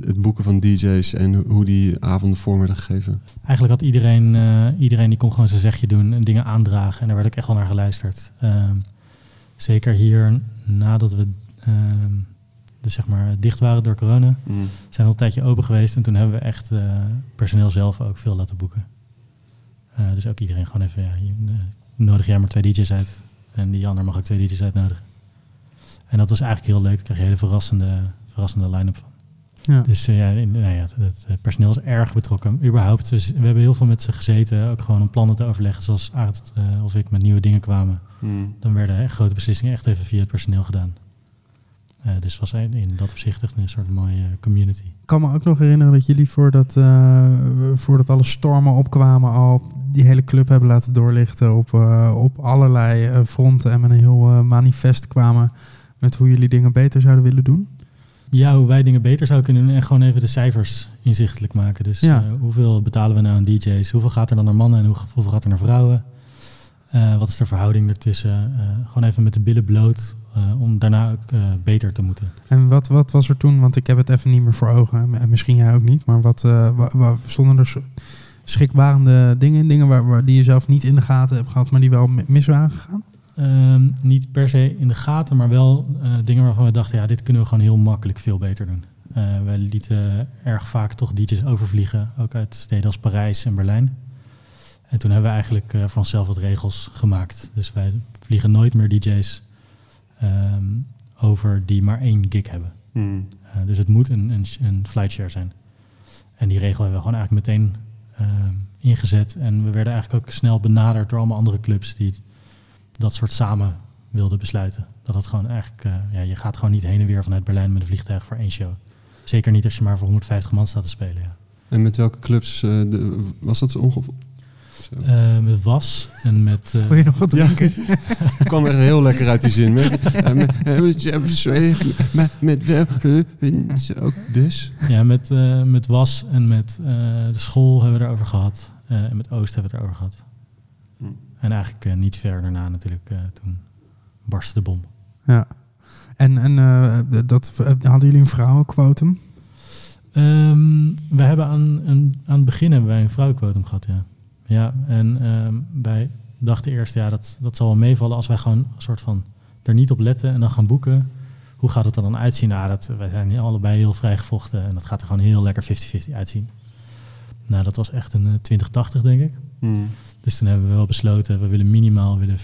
het boeken van DJ's en hoe die avonden vorm werden gegeven? Eigenlijk had iedereen, eh, iedereen die kon gewoon zijn zegje doen en dingen aandragen. En daar werd ook echt wel naar geluisterd. Ehm, zeker hier nadat we ehm, dus zeg maar dicht waren door corona, zijn we al een tijdje open geweest. En toen hebben we echt eh, personeel zelf ook veel laten boeken. Dus ook iedereen gewoon even, ja, nodig jij maar twee DJ's uit. En die ander mag ook twee DJ's uitnodigen. En dat was eigenlijk heel leuk. Daar kreeg je een hele verrassende, verrassende line-up van. Ja. Dus eh, ja, in- nou ja, het, het, eh, personeel is erg betrokken. Überhaupt, we, we hebben heel veel met ze gezeten, ook gewoon om plannen te overleggen. Zoals Aard eh, of ik met nieuwe dingen kwamen. Dan werden grote beslissingen echt even via het personeel gedaan. Eh, dus het was in dat opzicht echt een soort mooie community. Ik kan me ook nog herinneren dat jullie voordat, eh, voordat alle stormen opkwamen al die hele club hebben laten doorlichten op, eh, op allerlei fronten en met een heel eh, manifest kwamen met hoe jullie dingen beter zouden willen doen. Ja, hoe wij dingen beter zouden kunnen doen en gewoon even de cijfers inzichtelijk maken. Dus Ja. eh, hoeveel betalen we nou aan DJ's? Hoeveel gaat er dan naar mannen en hoe- hoeveel gaat er naar vrouwen? Eh, wat is de verhouding ertussen? Eh, gewoon even met de billen bloot om daarna ook beter te moeten. En wat, wat was er toen? Want ik heb het even niet meer voor ogen. En misschien jij ook niet. Maar wat wa- wa- stonden er schrikbarende dingen in? Dingen waar, waar die je zelf niet in de gaten hebt gehad, maar die wel mi- mis waren gegaan? Ehm, niet per se in de gaten, maar wel eh, dingen waarvan we dachten, ja, dit kunnen we gewoon heel makkelijk veel beter doen. Eh wij lieten erg vaak toch DJ's overvliegen, ook uit steden als Parijs en Berlijn. En toen hebben we eigenlijk eh, voor onszelf wat regels gemaakt. Dus wij vliegen nooit meer DJ's ehm, over die maar één gig hebben. Eh, dus het moet een, een, een flight share zijn. En die regel hebben we gewoon eigenlijk meteen ehm, ingezet. En we werden eigenlijk ook snel benaderd door allemaal andere clubs die dat soort samen wilden besluiten. Dat het gewoon eigenlijk, eh, ja, je gaat gewoon niet heen en weer vanuit Berlijn met een vliegtuig voor één show. Zeker niet als je maar voor 150 man staat te spelen. Ja. En met welke clubs eh, de- was dat ongeveer? Zo. Eh, met Was en met... eh, Wil je nog wat Ja. drinken? kwam echt heel lekker uit die zin. Met, met, met, met, met wel, zo, dus. Ja, met, eh, met Was en met eh, de school hebben we het erover gehad. Eh, en met Oost hebben we het erover gehad. Hm. En eigenlijk eh, niet ver daarna natuurlijk, eh, toen barstte de bom. Ja. En, en eh, dat, hadden jullie een vrouwenquotum? Ehm, we hebben aan, een, aan het begin hebben wij een vrouwenquotum gehad, ja. Ja, en ehm, wij dachten eerst, ja, dat, dat zal wel meevallen als wij gewoon een soort van er niet op letten en dan gaan boeken. Hoe gaat het er dan uitzien? Nou, dat, wij zijn hier allebei heel vrijgevochten en dat gaat er gewoon heel lekker 50-50 uitzien. Nou, dat was echt een eh, 2080, denk ik. Dus toen hebben we wel besloten, we willen minimaal willen 40%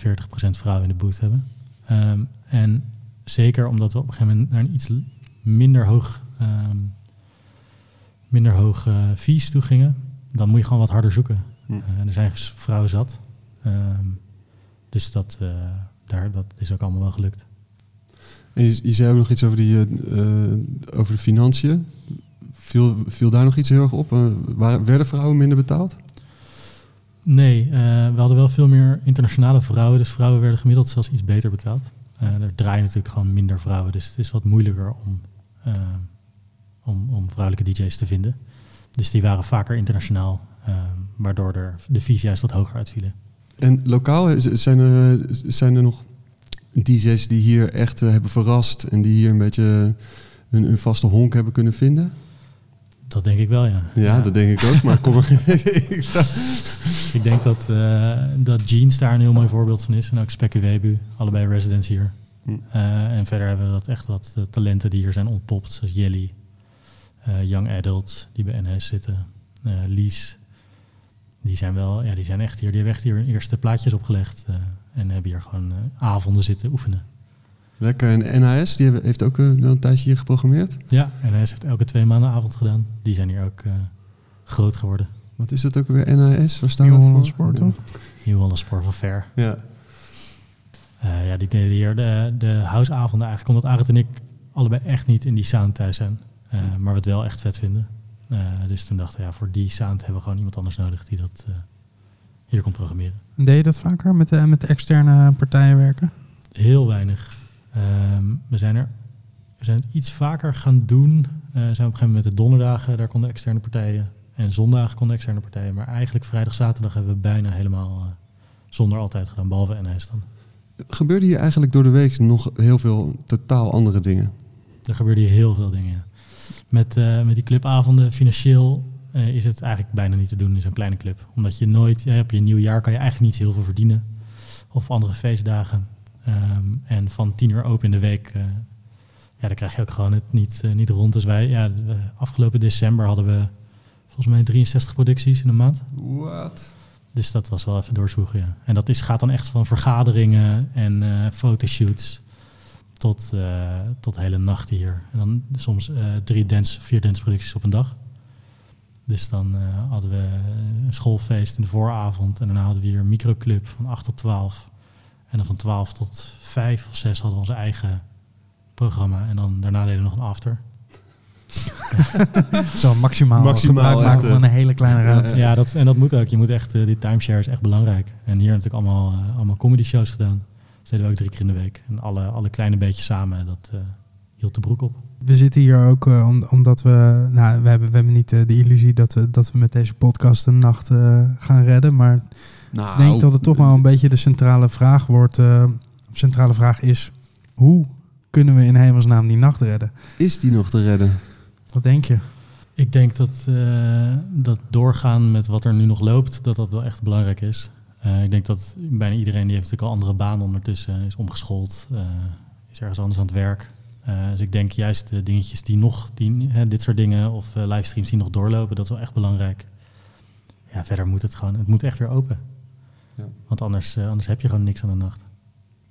vrouwen in de boot hebben. Ehm, en zeker omdat we op een gegeven moment naar een iets minder hoog, ehm, minder hoog eh, fees toe gingen, dan moet je gewoon wat harder zoeken. Hm. Eh, en er zijn dus vrouwen zat. Ehm, dus dat, eh, daar, dat is ook allemaal wel gelukt. En je, je zei ook nog iets over, die, over de financiën. Viel, viel daar nog iets heel erg op? Waren, werden vrouwen minder betaald? Nee, eh, we hadden wel veel meer internationale vrouwen. Dus vrouwen werden gemiddeld zelfs iets beter betaald. Eh, er draaien natuurlijk gewoon minder vrouwen. Dus het is wat moeilijker om, eh, om, om vrouwelijke DJ's te vinden. Dus die waren vaker internationaal. waardoor er de fees juist wat hoger uitvielen. En lokaal zijn er, zijn er nog DJ's die hier echt hebben verrast en die hier een beetje een, een vaste honk hebben kunnen vinden? Dat denk ik wel, ja. Ja, dat denk ik ook. Maar kom maar. Ik denk dat, eh, dat Jeans daar een heel mooi voorbeeld van is. En ook Spekkie Webu, allebei residents hier. Hm. Eh, en verder hebben we dat echt wat eh, talenten die hier zijn ontpopt. Zoals Jelly, Young Adults, die bij NS zitten. Lies. Die zijn wel, ja, die zijn echt hier. Die hebben echt hier hun eerste plaatjes opgelegd. en hebben hier gewoon avonden zitten oefenen. Lekker. En NHS, die hebben, heeft ook eh, een tijdje hier geprogrammeerd. Ja, NS heeft elke twee maanden avond gedaan. Die zijn hier ook eh, groot geworden. Wat is dat ook weer? NHS? Waar staat Nieuw Holland? Sport, toch? Nieuw Holland Sport van Fair. Ja. Eh, ja, die deden hier de, de houseavonden eigenlijk. Omdat Arend en ik allebei echt niet in die sound thuis zijn. Eh, maar we het wel echt vet vinden. Eh, dus toen dachten we, ja, voor die sound hebben we gewoon iemand anders nodig die dat eh, hier kon programmeren. Deed je dat vaker met, de, met de externe partijen werken? Heel weinig. Ehm, we, zijn er, we zijn het iets vaker gaan doen. Eh, zijn op een gegeven moment met de donderdagen, daar konden externe partijen. En zondagen konden externe partijen. Maar eigenlijk vrijdag, zaterdag hebben we bijna helemaal eh, zonder altijd gedaan. Behalve NS dan. Gebeurde hier eigenlijk door de week nog heel veel totaal andere dingen? Er gebeurde hier heel veel dingen. ja. Met, eh, met die clubavonden, financieel is het eigenlijk bijna niet te doen in zo'n kleine club. Omdat je nooit, ja, op je nieuwjaar kan je eigenlijk niet heel veel verdienen. Of andere feestdagen. Ehm, en van tien uur open in de week, eh, ja, dan krijg je ook gewoon het niet, eh, niet rond. Dus wij, ja, de- afgelopen december hadden we volgens mij 63 producties in een maand. Wat? Dus dat was wel even doorzwoegen, ja. En dat is, gaat dan echt van vergaderingen en eh, fotoshoots tot, eh, tot hele nachten hier. En dan soms eh, drie dance, vier danceproducties op een dag. Dus dan eh, hadden we een schoolfeest in de vooravond. En daarna hadden we hier een microclub van 8 tot 12. En dan van 12 tot 5 of 6 hadden we onze eigen programma. En dan daarna deden we nog een after. Zo maximaal, Maximaal, maken van een hele kleine ruimte. Ja, dat, en dat moet ook. Je moet echt, eh, die timeshare is echt belangrijk. En hier natuurlijk allemaal, eh, allemaal comedy shows gedaan. Dat deden we ook drie keer in de week. En alle, alle kleine beetjes samen, dat eh, hield de broek op. We zitten hier ook om- omdat we, nou, we hebben, we hebben niet de illusie dat we, dat we met deze podcast een nacht eh, gaan redden. Maar Nou, ik denk dat het toch wel een beetje de centrale vraag wordt, eh, centrale vraag is, hoe kunnen we in hemelsnaam die nacht redden? Is die nog te redden? Wat denk je? Ik denk dat, eh, dat doorgaan met wat er nu nog loopt, dat dat wel echt belangrijk is. Eh, ik denk dat bijna iedereen die heeft natuurlijk al andere banen ondertussen, is omgeschoold, eh, is ergens anders aan het werk. Eh, dus ik denk juist de dingetjes die nog, die, hè, dit soort dingen of eh, livestreams die nog doorlopen, dat is wel echt belangrijk. Ja, verder moet het gewoon, het moet echt weer open. Ja. Want anders, eh, anders heb je gewoon niks aan de nacht.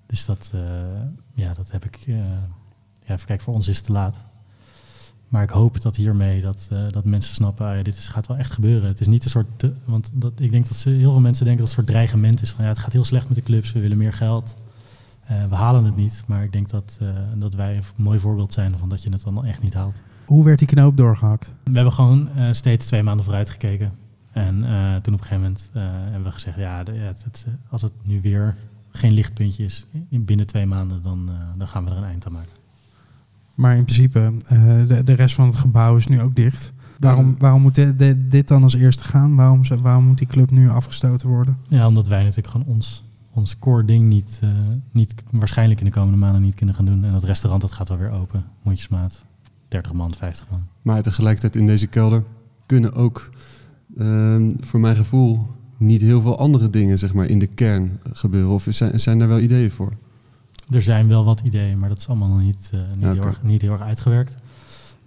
Dus dat, eh, ja, dat heb ik, eh, ja, even kijken, voor ons is het te laat. Maar ik hoop dat hiermee dat, eh, dat mensen snappen, ah ja, dit is, gaat wel echt gebeuren. Het is niet een soort, te- want dat, ik denk dat ze, heel veel mensen denken dat het een soort dreigement is. Van ja, het gaat heel slecht met de clubs, we willen meer geld. Eh, we halen het niet, maar ik denk dat, eh, dat wij een mooi voorbeeld zijn van dat je het dan echt niet haalt. Hoe werd die knoop doorgehakt? We hebben gewoon eh, steeds twee maanden vooruit gekeken. En eh, toen op een gegeven moment eh, hebben we gezegd, ja, de- ja, het, het, als het nu weer geen lichtpuntje is in binnen twee maanden, dan, eh, dan gaan we er een eind aan maken. Maar in principe, eh, de, de rest van het gebouw is nu ook dicht. Waarom, waarom moet dit, dan als eerste gaan? Waarom, zou- waarom moet die club nu afgestoten worden? Ja, omdat wij natuurlijk gewoon ons, ons core ding niet, eh, niet waarschijnlijk in de komende maanden niet kunnen gaan doen. En dat restaurant dat gaat wel weer open, mondjesmaat. 30 man, 50 man. Maar tegelijkertijd in deze kelder kunnen ook, ehm, voor mijn gevoel, niet heel veel andere dingen zeg maar, in de kern gebeuren. Of zijn, zijn daar wel ideeën voor? Er zijn wel wat ideeën, maar dat is allemaal nog niet, eh, niet, Ja, heel, erg, niet heel erg uitgewerkt.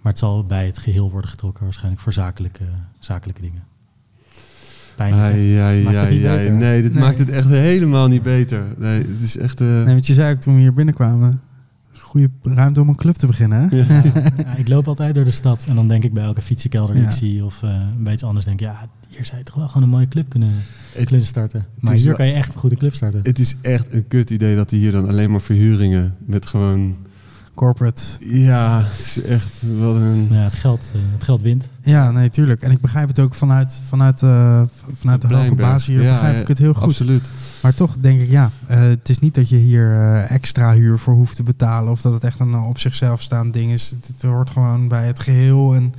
Maar het zal bij het geheel worden getrokken, waarschijnlijk voor zakelijke, zakelijke dingen. Pijnlijk. hè? Ai, ai, Maakt het ai, niet ai. beter. Nee, dit Nee. maakt het echt helemaal niet beter. Nee, het is echt... eh, Nee, want je zei ook toen we hier binnenkwamen, goede ruimte om een club te beginnen. Hè? ja. Ja, ik loop altijd door de stad en dan denk ik bij elke fietsenkelder die Ja. ik zie of eh, een beetje anders denk ik, ja, hier zou je toch wel gewoon een mooie club kunnen, Het- kunnen starten. Maar hier wel- kan je echt een goede club starten. Het is echt een kut idee dat hij hier dan alleen maar verhuringen met gewoon corporate. Ja, het is echt wat een... Ja, het, geld, eh, het geld wint. Ja, nee, tuurlijk. En ik begrijp het ook vanuit, vanuit, eh, vanuit de hoge baas hier. Ja, begrijp ja, ik het heel goed. Absoluut. Maar toch denk ik, ja, eh, het is niet dat je hier extra huur voor hoeft te betalen. Of dat het echt een op zichzelf staand ding is. Het, het hoort gewoon bij het geheel. En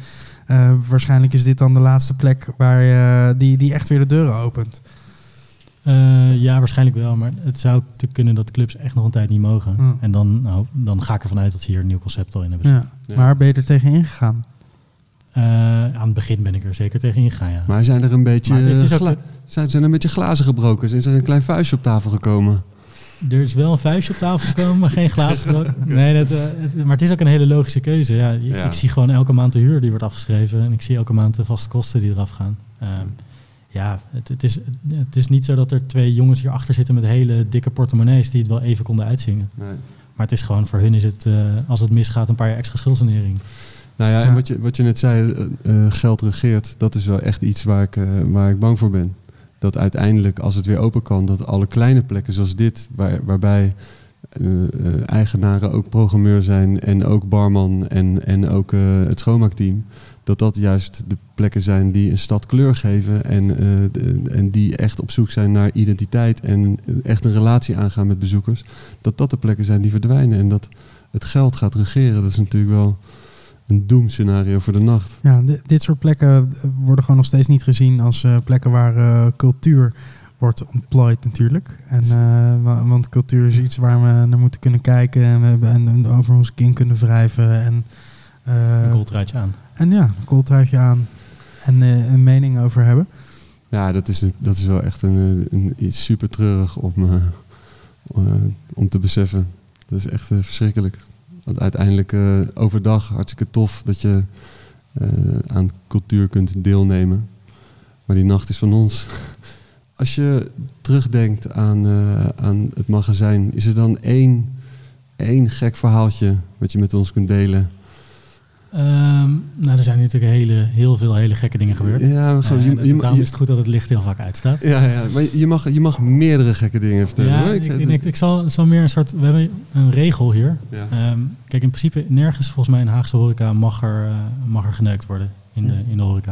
eh, waarschijnlijk is dit dan de laatste plek waar je, die, die echt weer de deuren opent. Eh, ja, waarschijnlijk wel. Maar het zou te kunnen dat clubs echt nog een tijd niet mogen. Ja. En dan, nou, dan ga ik ervan uit dat ze hier een nieuw concept al in hebben. Ja. Ja. Maar ben je er tegen ingegaan? Eh, aan het begin ben ik er zeker tegen ingegaan, ja. Maar zijn er een beetje, ook- zijn, zijn er een beetje glazen gebroken? Is er een klein vuistje op tafel gekomen? Er is wel een vuistje op tafel gekomen, maar geen glazen gebroken. Nee, dat, eh, het- maar het is ook een hele logische keuze. Ja, ik, Ja. ik zie gewoon elke maand de huur die wordt afgeschreven. En ik zie elke maand de vaste kosten die eraf gaan. Ja, het, het, is, het is niet zo dat er twee jongens hierachter zitten met hele dikke portemonnees die het wel even konden uitzingen. Nee. Maar het is gewoon, voor hun is het, eh, als het misgaat, een paar jaar extra schuldsanering. Nou ja, Ja. en wat je, wat je net zei, eh, eh, geld regeert, dat is wel echt iets waar ik, eh, waar ik bang voor ben. Dat uiteindelijk, als het weer open kan, dat alle kleine plekken zoals dit, waar, waarbij eigenaren ook programmeur zijn en ook barman en, en ook eh, het schoonmaakteam, dat dat juist de plekken zijn die een stad kleur geven en, eh, de- en die echt op zoek zijn naar identiteit en echt een relatie aangaan met bezoekers. Dat dat de plekken zijn die verdwijnen en dat het geld gaat regeren. Dat is natuurlijk wel een doemscenario voor de nacht. Ja, di- dit soort plekken worden gewoon nog steeds niet gezien als eh, plekken waar eh, cultuur wordt ontplooid natuurlijk. En, eh, wa- want cultuur is iets waar we naar moeten kunnen kijken en, we hebben, en, en over ons kin kunnen wrijven. En, eh, Een kooltruitje aan. En ja, een kooltruitje aan en eh, een mening over hebben. Ja, dat is, dat is wel echt een, eh, een, iets super treurig om, eh, om te beseffen. Dat is echt verschrikkelijk. Want uiteindelijk overdag hartstikke tof dat je aan cultuur kunt deelnemen. Maar die nacht is van ons. Als je terugdenkt aan, aan het magazijn, is er dan één, één gek verhaaltje wat je met ons kunt delen? Ehm, nou, er zijn natuurlijk hele, heel veel hele gekke dingen gebeurd. Ja, maar gewoon, Eh, je, en je- daarom je- is het goed dat het licht heel vaak uitstaat. ja, ja, maar je mag, je mag meerdere gekke dingen vertellen. Ja, ik, ik, ik, ik zal, zal meer een soort... We hebben een regel hier. Ja. Ehm, kijk, in principe nergens volgens mij in Haagse horeca mag er, eh, mag er geneukt worden in de, in de horeca.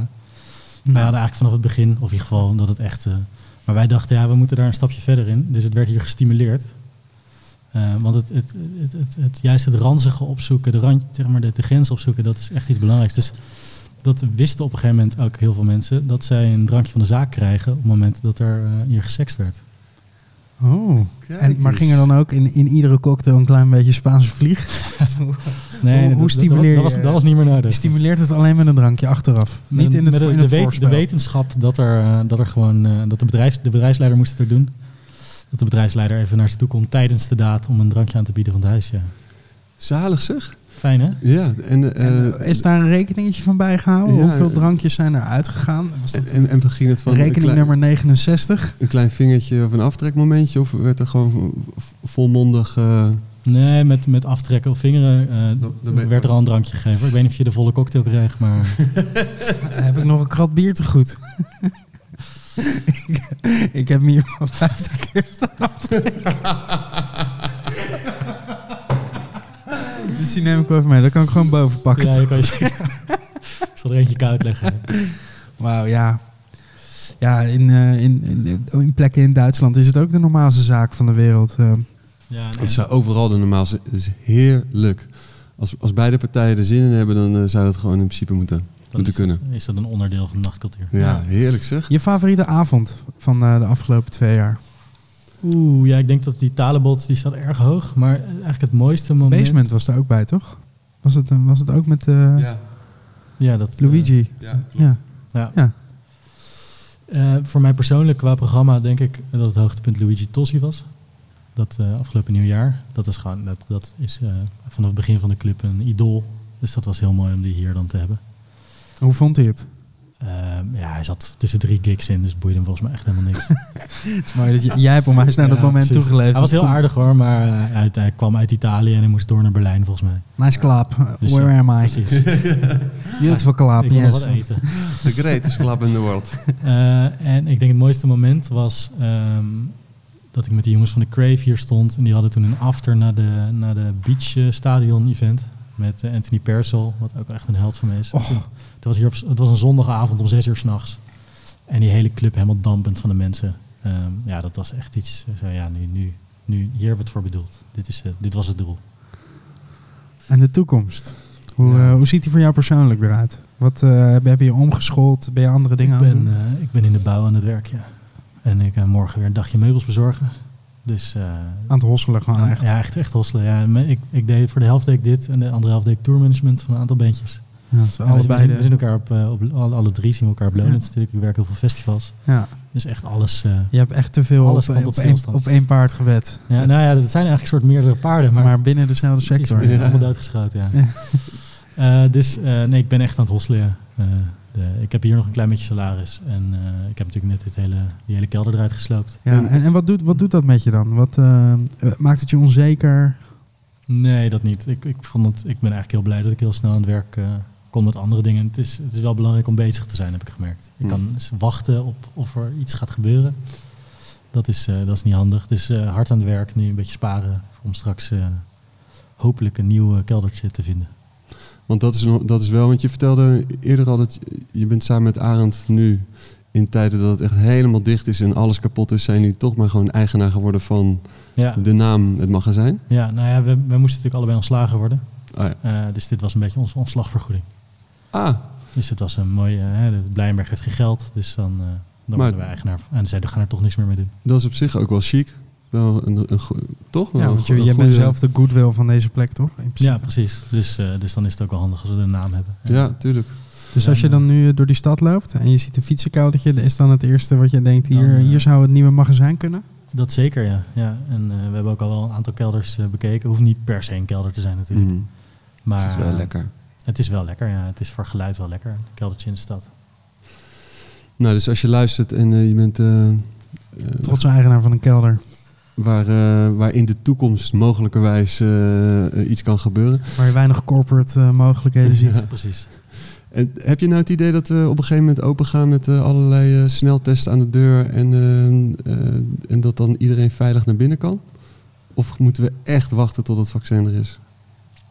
Wij hadden eigenlijk vanaf het begin, of in ieder geval dat het echt... eh, maar wij dachten, ja, we moeten daar een stapje verder in. Dus het werd hier gestimuleerd. Eh, want het, het, het, het, het- juist het ranzige opzoeken, de, rand, zeg maar de, de grens opzoeken, dat is echt iets belangrijks. Dus dat wisten op een gegeven moment ook heel veel mensen, dat zij een drankje van de zaak krijgen op het moment dat er eh, hier gesext werd. Oh. Kijk En, maar ging er dan ook in, in iedere cocktail een klein beetje Spaanse vlieg? Nee, Hoe- dat- hoe dat- stimuleer dat, was, dat was niet meer nodig. Je stimuleert het alleen met een drankje achteraf. Met niet in het, met de, in de, het weet- voorspel. de wetenschap dat er, eh, dat er gewoon eh, dat de, bedrijfs, de bedrijfsleider moest het ook doen. Dat de bedrijfsleider even naar ze toe komt tijdens de daad om een drankje aan te bieden van het huis. Ja. Zalig zeg. Fijn hè? Ja, en, eh, En, eh, is daar een rekeningetje van bijgehouden? Ja, Hoeveel eh, drankjes zijn er uitgegaan? Was dat en, en, en ging het van rekening klein, nummer 69? een klein vingertje of een aftrekmomentje? Of werd er gewoon volmondig... Nee, met, met aftrekken of vingeren eh, werd er al een drankje gegeven. Ik weet niet of je de volle cocktail kreeg, maar heb ik nog een krat bier te goed. Ik, ik heb hier al 50 keer staan aftrekken. Dus die neem ik wel even mee. Dat kan ik gewoon boven pakken. ja, kan je. Ik zal er eentje koud leggen. Wauw, ja. Ja, in, eh, in, in, in plekken in Duitsland is het ook de normaalste zaak van de wereld. eh. Ja, nee. Het is overal de normaalste. Het is heerlijk. Als, als beide partijen er zin in hebben, dan eh, zou dat gewoon in principe moeten, moeten is dat- kunnen. is dat een onderdeel van de nachtcultuur. Ja, heerlijk zeg. Je favoriete avond van eh, de afgelopen twee jaar? Oeh, ja, ik denk dat die talenbot die staat erg hoog. Maar eigenlijk het mooiste moment... Basement was er ook bij, toch? Was het, eh, was het ook met eh, Ja, Ja, dat, Luigi? ja. ja. Ja. Ja. Eh, voor mij persoonlijk qua programma denk ik dat het hoogtepunt Luigi Tossi was. Dat eh, afgelopen nieuwjaar. Dat, is gewoon, dat, dat is eh, vanaf het begin van de club een idool. Dus dat was heel mooi om die hier dan te hebben. Hoe vond hij het? Ehm, ja, hij zat tussen drie gigs in, dus het boeide hem volgens mij echt helemaal niks. Het is mooi dat je, jij hebt hem eens naar dat moment precies. toegeleefd. Hij was heel Kom- aardig hoor, maar eh, hij, hij kwam uit Italië en hij moest door naar Berlijn volgens mij. Nice clap. Dus, Where am I? Precies. Beautiful clap, ik yes. wat eten. The greatest club in the world. Eh, en ik denk het mooiste moment was... ehm, dat ik met de jongens van de Crave hier stond. En die hadden toen een after naar de, naar de Beach eh, Stadion event. Met Anthony Persel, wat ook echt een held van me is. Och. Was hier op, het was een zondagavond om zes uur s'nachts. En die hele club helemaal dampend van de mensen. Ehm, ja, dat was echt iets. eh, Zo, ja, nu, nu, nu, hier hebben we het voor bedoeld. Dit, is, eh, dit was het doel. En de toekomst. Hoe, Ja. eh, hoe ziet die voor jou persoonlijk eruit? Wat heb, je omgeschoold? Ben je andere dingen Ik aan het ben, doen? ik ben in de bouw aan het werk, ja. En ik ga morgen weer een dagje meubels bezorgen. Dus aan het hosselen gewoon echt. Ja, echt, echt hosselen. Ja, ik, ik deed voor de helft deed ik dit en de andere helft deed ik tourmanagement van een aantal bandjes. Ja, dus we, zien, we elkaar op, eh, op alle, alle drie zien we elkaar op Ja. natuurlijk. Ik werk heel veel festivals. ja. Dus echt alles. eh, Je hebt echt te veel Alles op, op, één, op één paard gewet. ja, nou ja, dat zijn eigenlijk een soort meerdere paarden, maar, Maar, binnen dezelfde precies, sector. we zijn Ja. allemaal doodgeschoten. Ja. Ja. Eh, dus nee, ik ben echt aan het hosselen. de, ik heb hier nog een klein beetje salaris en ik heb natuurlijk net dit hele, die hele kelder eruit gesloopt. Ja, en, en wat, doet, wat doet dat met je dan? Wat, maakt het je onzeker? Nee, dat niet. Ik, ik, vond het, ik ben eigenlijk heel blij dat ik heel snel aan het werk eh, kon met andere dingen. Het is, het is wel belangrijk om bezig te zijn, heb ik gemerkt. Ik Hmm. kan eens wachten op of er iets gaat gebeuren. Dat is, eh, dat is niet handig. Dus eh, hard aan het werk, nu een beetje sparen om straks eh, hopelijk een nieuw keldertje te vinden. Want dat is, dat is wel, want je vertelde eerder al dat je- je bent samen met Arend nu in tijden dat het echt helemaal dicht is en alles kapot is, zijn jullie toch maar gewoon eigenaar geworden van Ja, de naam, het magazijn. ja nou ja, we, we moesten natuurlijk allebei ontslagen worden. Ja. Eh, dus dit was een beetje onze ontslagvergoeding. Ah Dus het was een mooie... hè, de Blijenberg heeft geen geld, dus dan, eh, dan Maar- worden we eigenaar. En zeiden, we gaan er toch niks meer mee doen. dat is op zich ook wel chic. Wel een, toch? Wel Ja, want je, je bent zelf de goodwill van deze plek, toch? In principe. Ja, precies. Dus, eh, dus dan is het ook wel handig als we een naam hebben. En, Ja, tuurlijk. Dus als je dan nu door die stad loopt en je ziet een fietsenkoudertje, is dan het eerste wat je denkt, hier, Dan, eh, hier zou het nieuwe magazijn kunnen? Dat zeker, ja. ja. En eh, we hebben ook al wel een aantal kelders eh, bekeken. Hoeft niet per se een kelder te zijn natuurlijk. Mhm. Maar het is wel eh, lekker. Het is wel lekker, ja. Het is voor geluid wel lekker. Een keldertje in de stad. Nou, dus als je luistert en eh, je bent eh, eh, Trotse eigenaar van een kelder. waar, eh, waar in de toekomst mogelijkerwijs iets kan gebeuren. Waar je weinig corporate eh, mogelijkheden ziet. Ja. Precies. En heb je nou het idee dat we op een gegeven moment open gaan met eh, allerlei eh, sneltesten aan de deur en, en dat dan iedereen veilig naar binnen kan? Of moeten we echt wachten tot het vaccin er is?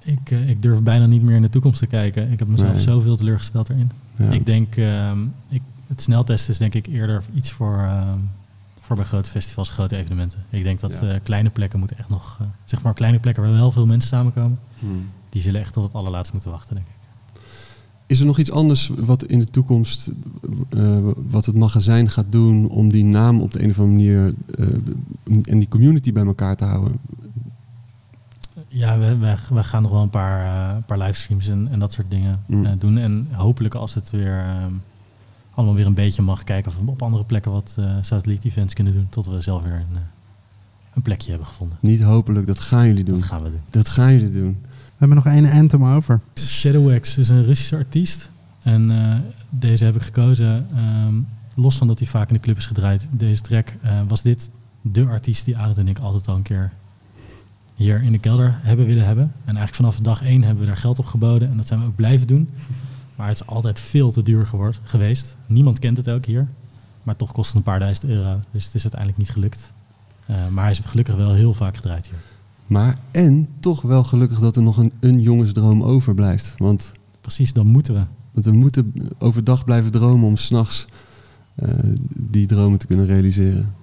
Ik, eh, ik durf bijna niet meer in de toekomst te kijken. Ik heb mezelf Nee. zoveel teleurgesteld erin. Ja. Ik denk, ehm, ik, het sneltesten is denk ik eerder iets voor, ehm, voor bij grote festivals, grote evenementen. Ik denk dat Ja. eh, kleine plekken moeten echt nog, eh, zeg maar kleine plekken waar wel veel mensen samenkomen, Hmm. die zullen echt tot het allerlaatst moeten wachten, denk ik. Is er nog iets anders wat in de toekomst, wat het magazijn gaat doen om die naam op de een of andere manier en die community bij elkaar te houden? Ja, we, we, we gaan nog wel een paar, eh, paar livestreams en, en dat soort dingen Mm. eh, doen. En hopelijk als het weer ehm, allemaal weer een beetje mag, kijken of we op andere plekken wat eh satelliet-events kunnen doen. Tot we zelf weer een, eh, een plekje hebben gevonden. Niet hopelijk, dat gaan jullie doen. Dat gaan we doen. Dat gaan jullie doen. We hebben nog één anthem over. Shadowx is een Russische artiest. En eh, deze heb ik gekozen, ehm, los van dat hij vaak in de club is gedraaid. Deze track eh, was dit de artiest die Arend en ik altijd al een keer hier in de kelder hebben willen hebben. En eigenlijk vanaf dag één hebben we daar geld op geboden. En dat zijn we ook blijven doen. Maar het is altijd veel te duur geworden, geweest. Niemand kent het ook hier. Maar toch kost het een paar duizend euro. Dus het is uiteindelijk niet gelukt. Eh, maar hij is gelukkig wel heel vaak gedraaid hier. Maar en toch wel gelukkig dat er nog een, een jongensdroom overblijft. Want, Precies, dan moeten we. want we moeten overdag blijven dromen om s'nachts eh die dromen te kunnen realiseren.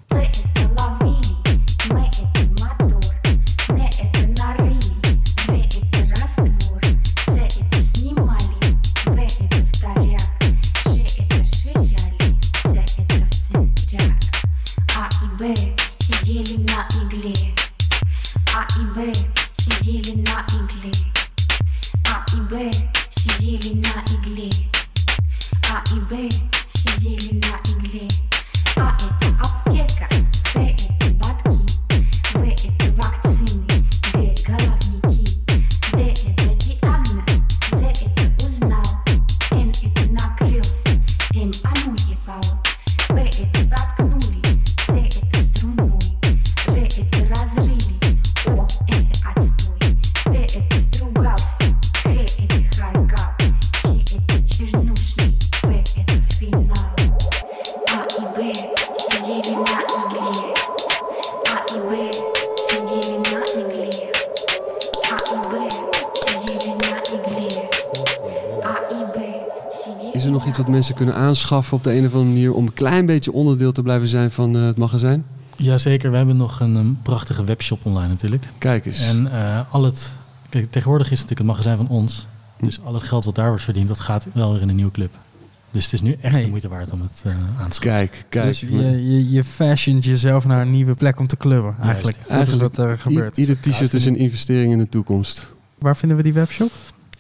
away. Mensen kunnen aanschaffen op de een of andere manier om een klein beetje onderdeel te blijven zijn van eh, het magazijn? Jazeker, we hebben nog een, een prachtige webshop online natuurlijk. Kijk eens. En eh, al het... Kijk, tegenwoordig is het natuurlijk een magazijn van ons. Dus al het geld wat daar wordt verdiend, dat gaat wel weer in een nieuwe club. Dus het is nu echt de moeite waard om het eh, aan te schaffen. Kijk, kijk. Dus je, je, je fashiont jezelf naar een nieuwe plek om te clubben, eigenlijk. Eigenlijk wat er I- gebeurt. ieder t-shirt is een investering in de toekomst. Waar vinden we die webshop?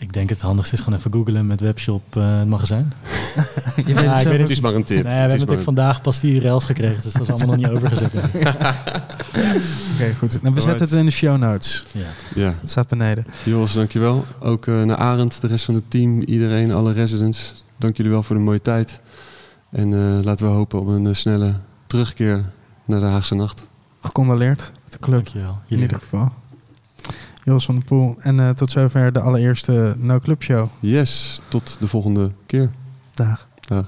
Ik denk het handigste is gewoon even googlen met webshop eh, het magazijn. Je weet Ja, het ik weet Het is maar een tip. Nee, we Het hebben natuurlijk vandaag pas die rails gekregen, dus dat is allemaal nog niet overgezet. Oké, goed. Nou, we zetten het in de show notes. Ja. Ja, Het staat beneden. Joris, dankjewel. Ook eh, naar Arend, de rest van het team, iedereen, alle residents. Dank jullie wel voor de mooie tijd. En eh, laten we hopen op een snelle terugkeer naar de Haagse Nacht. Gecondoleerd met de club. Dankjewel. In ieder geval. Jos van der Poel. En eh, tot zover de allereerste No Club Show. Yes, tot de volgende keer. Dag. Dag.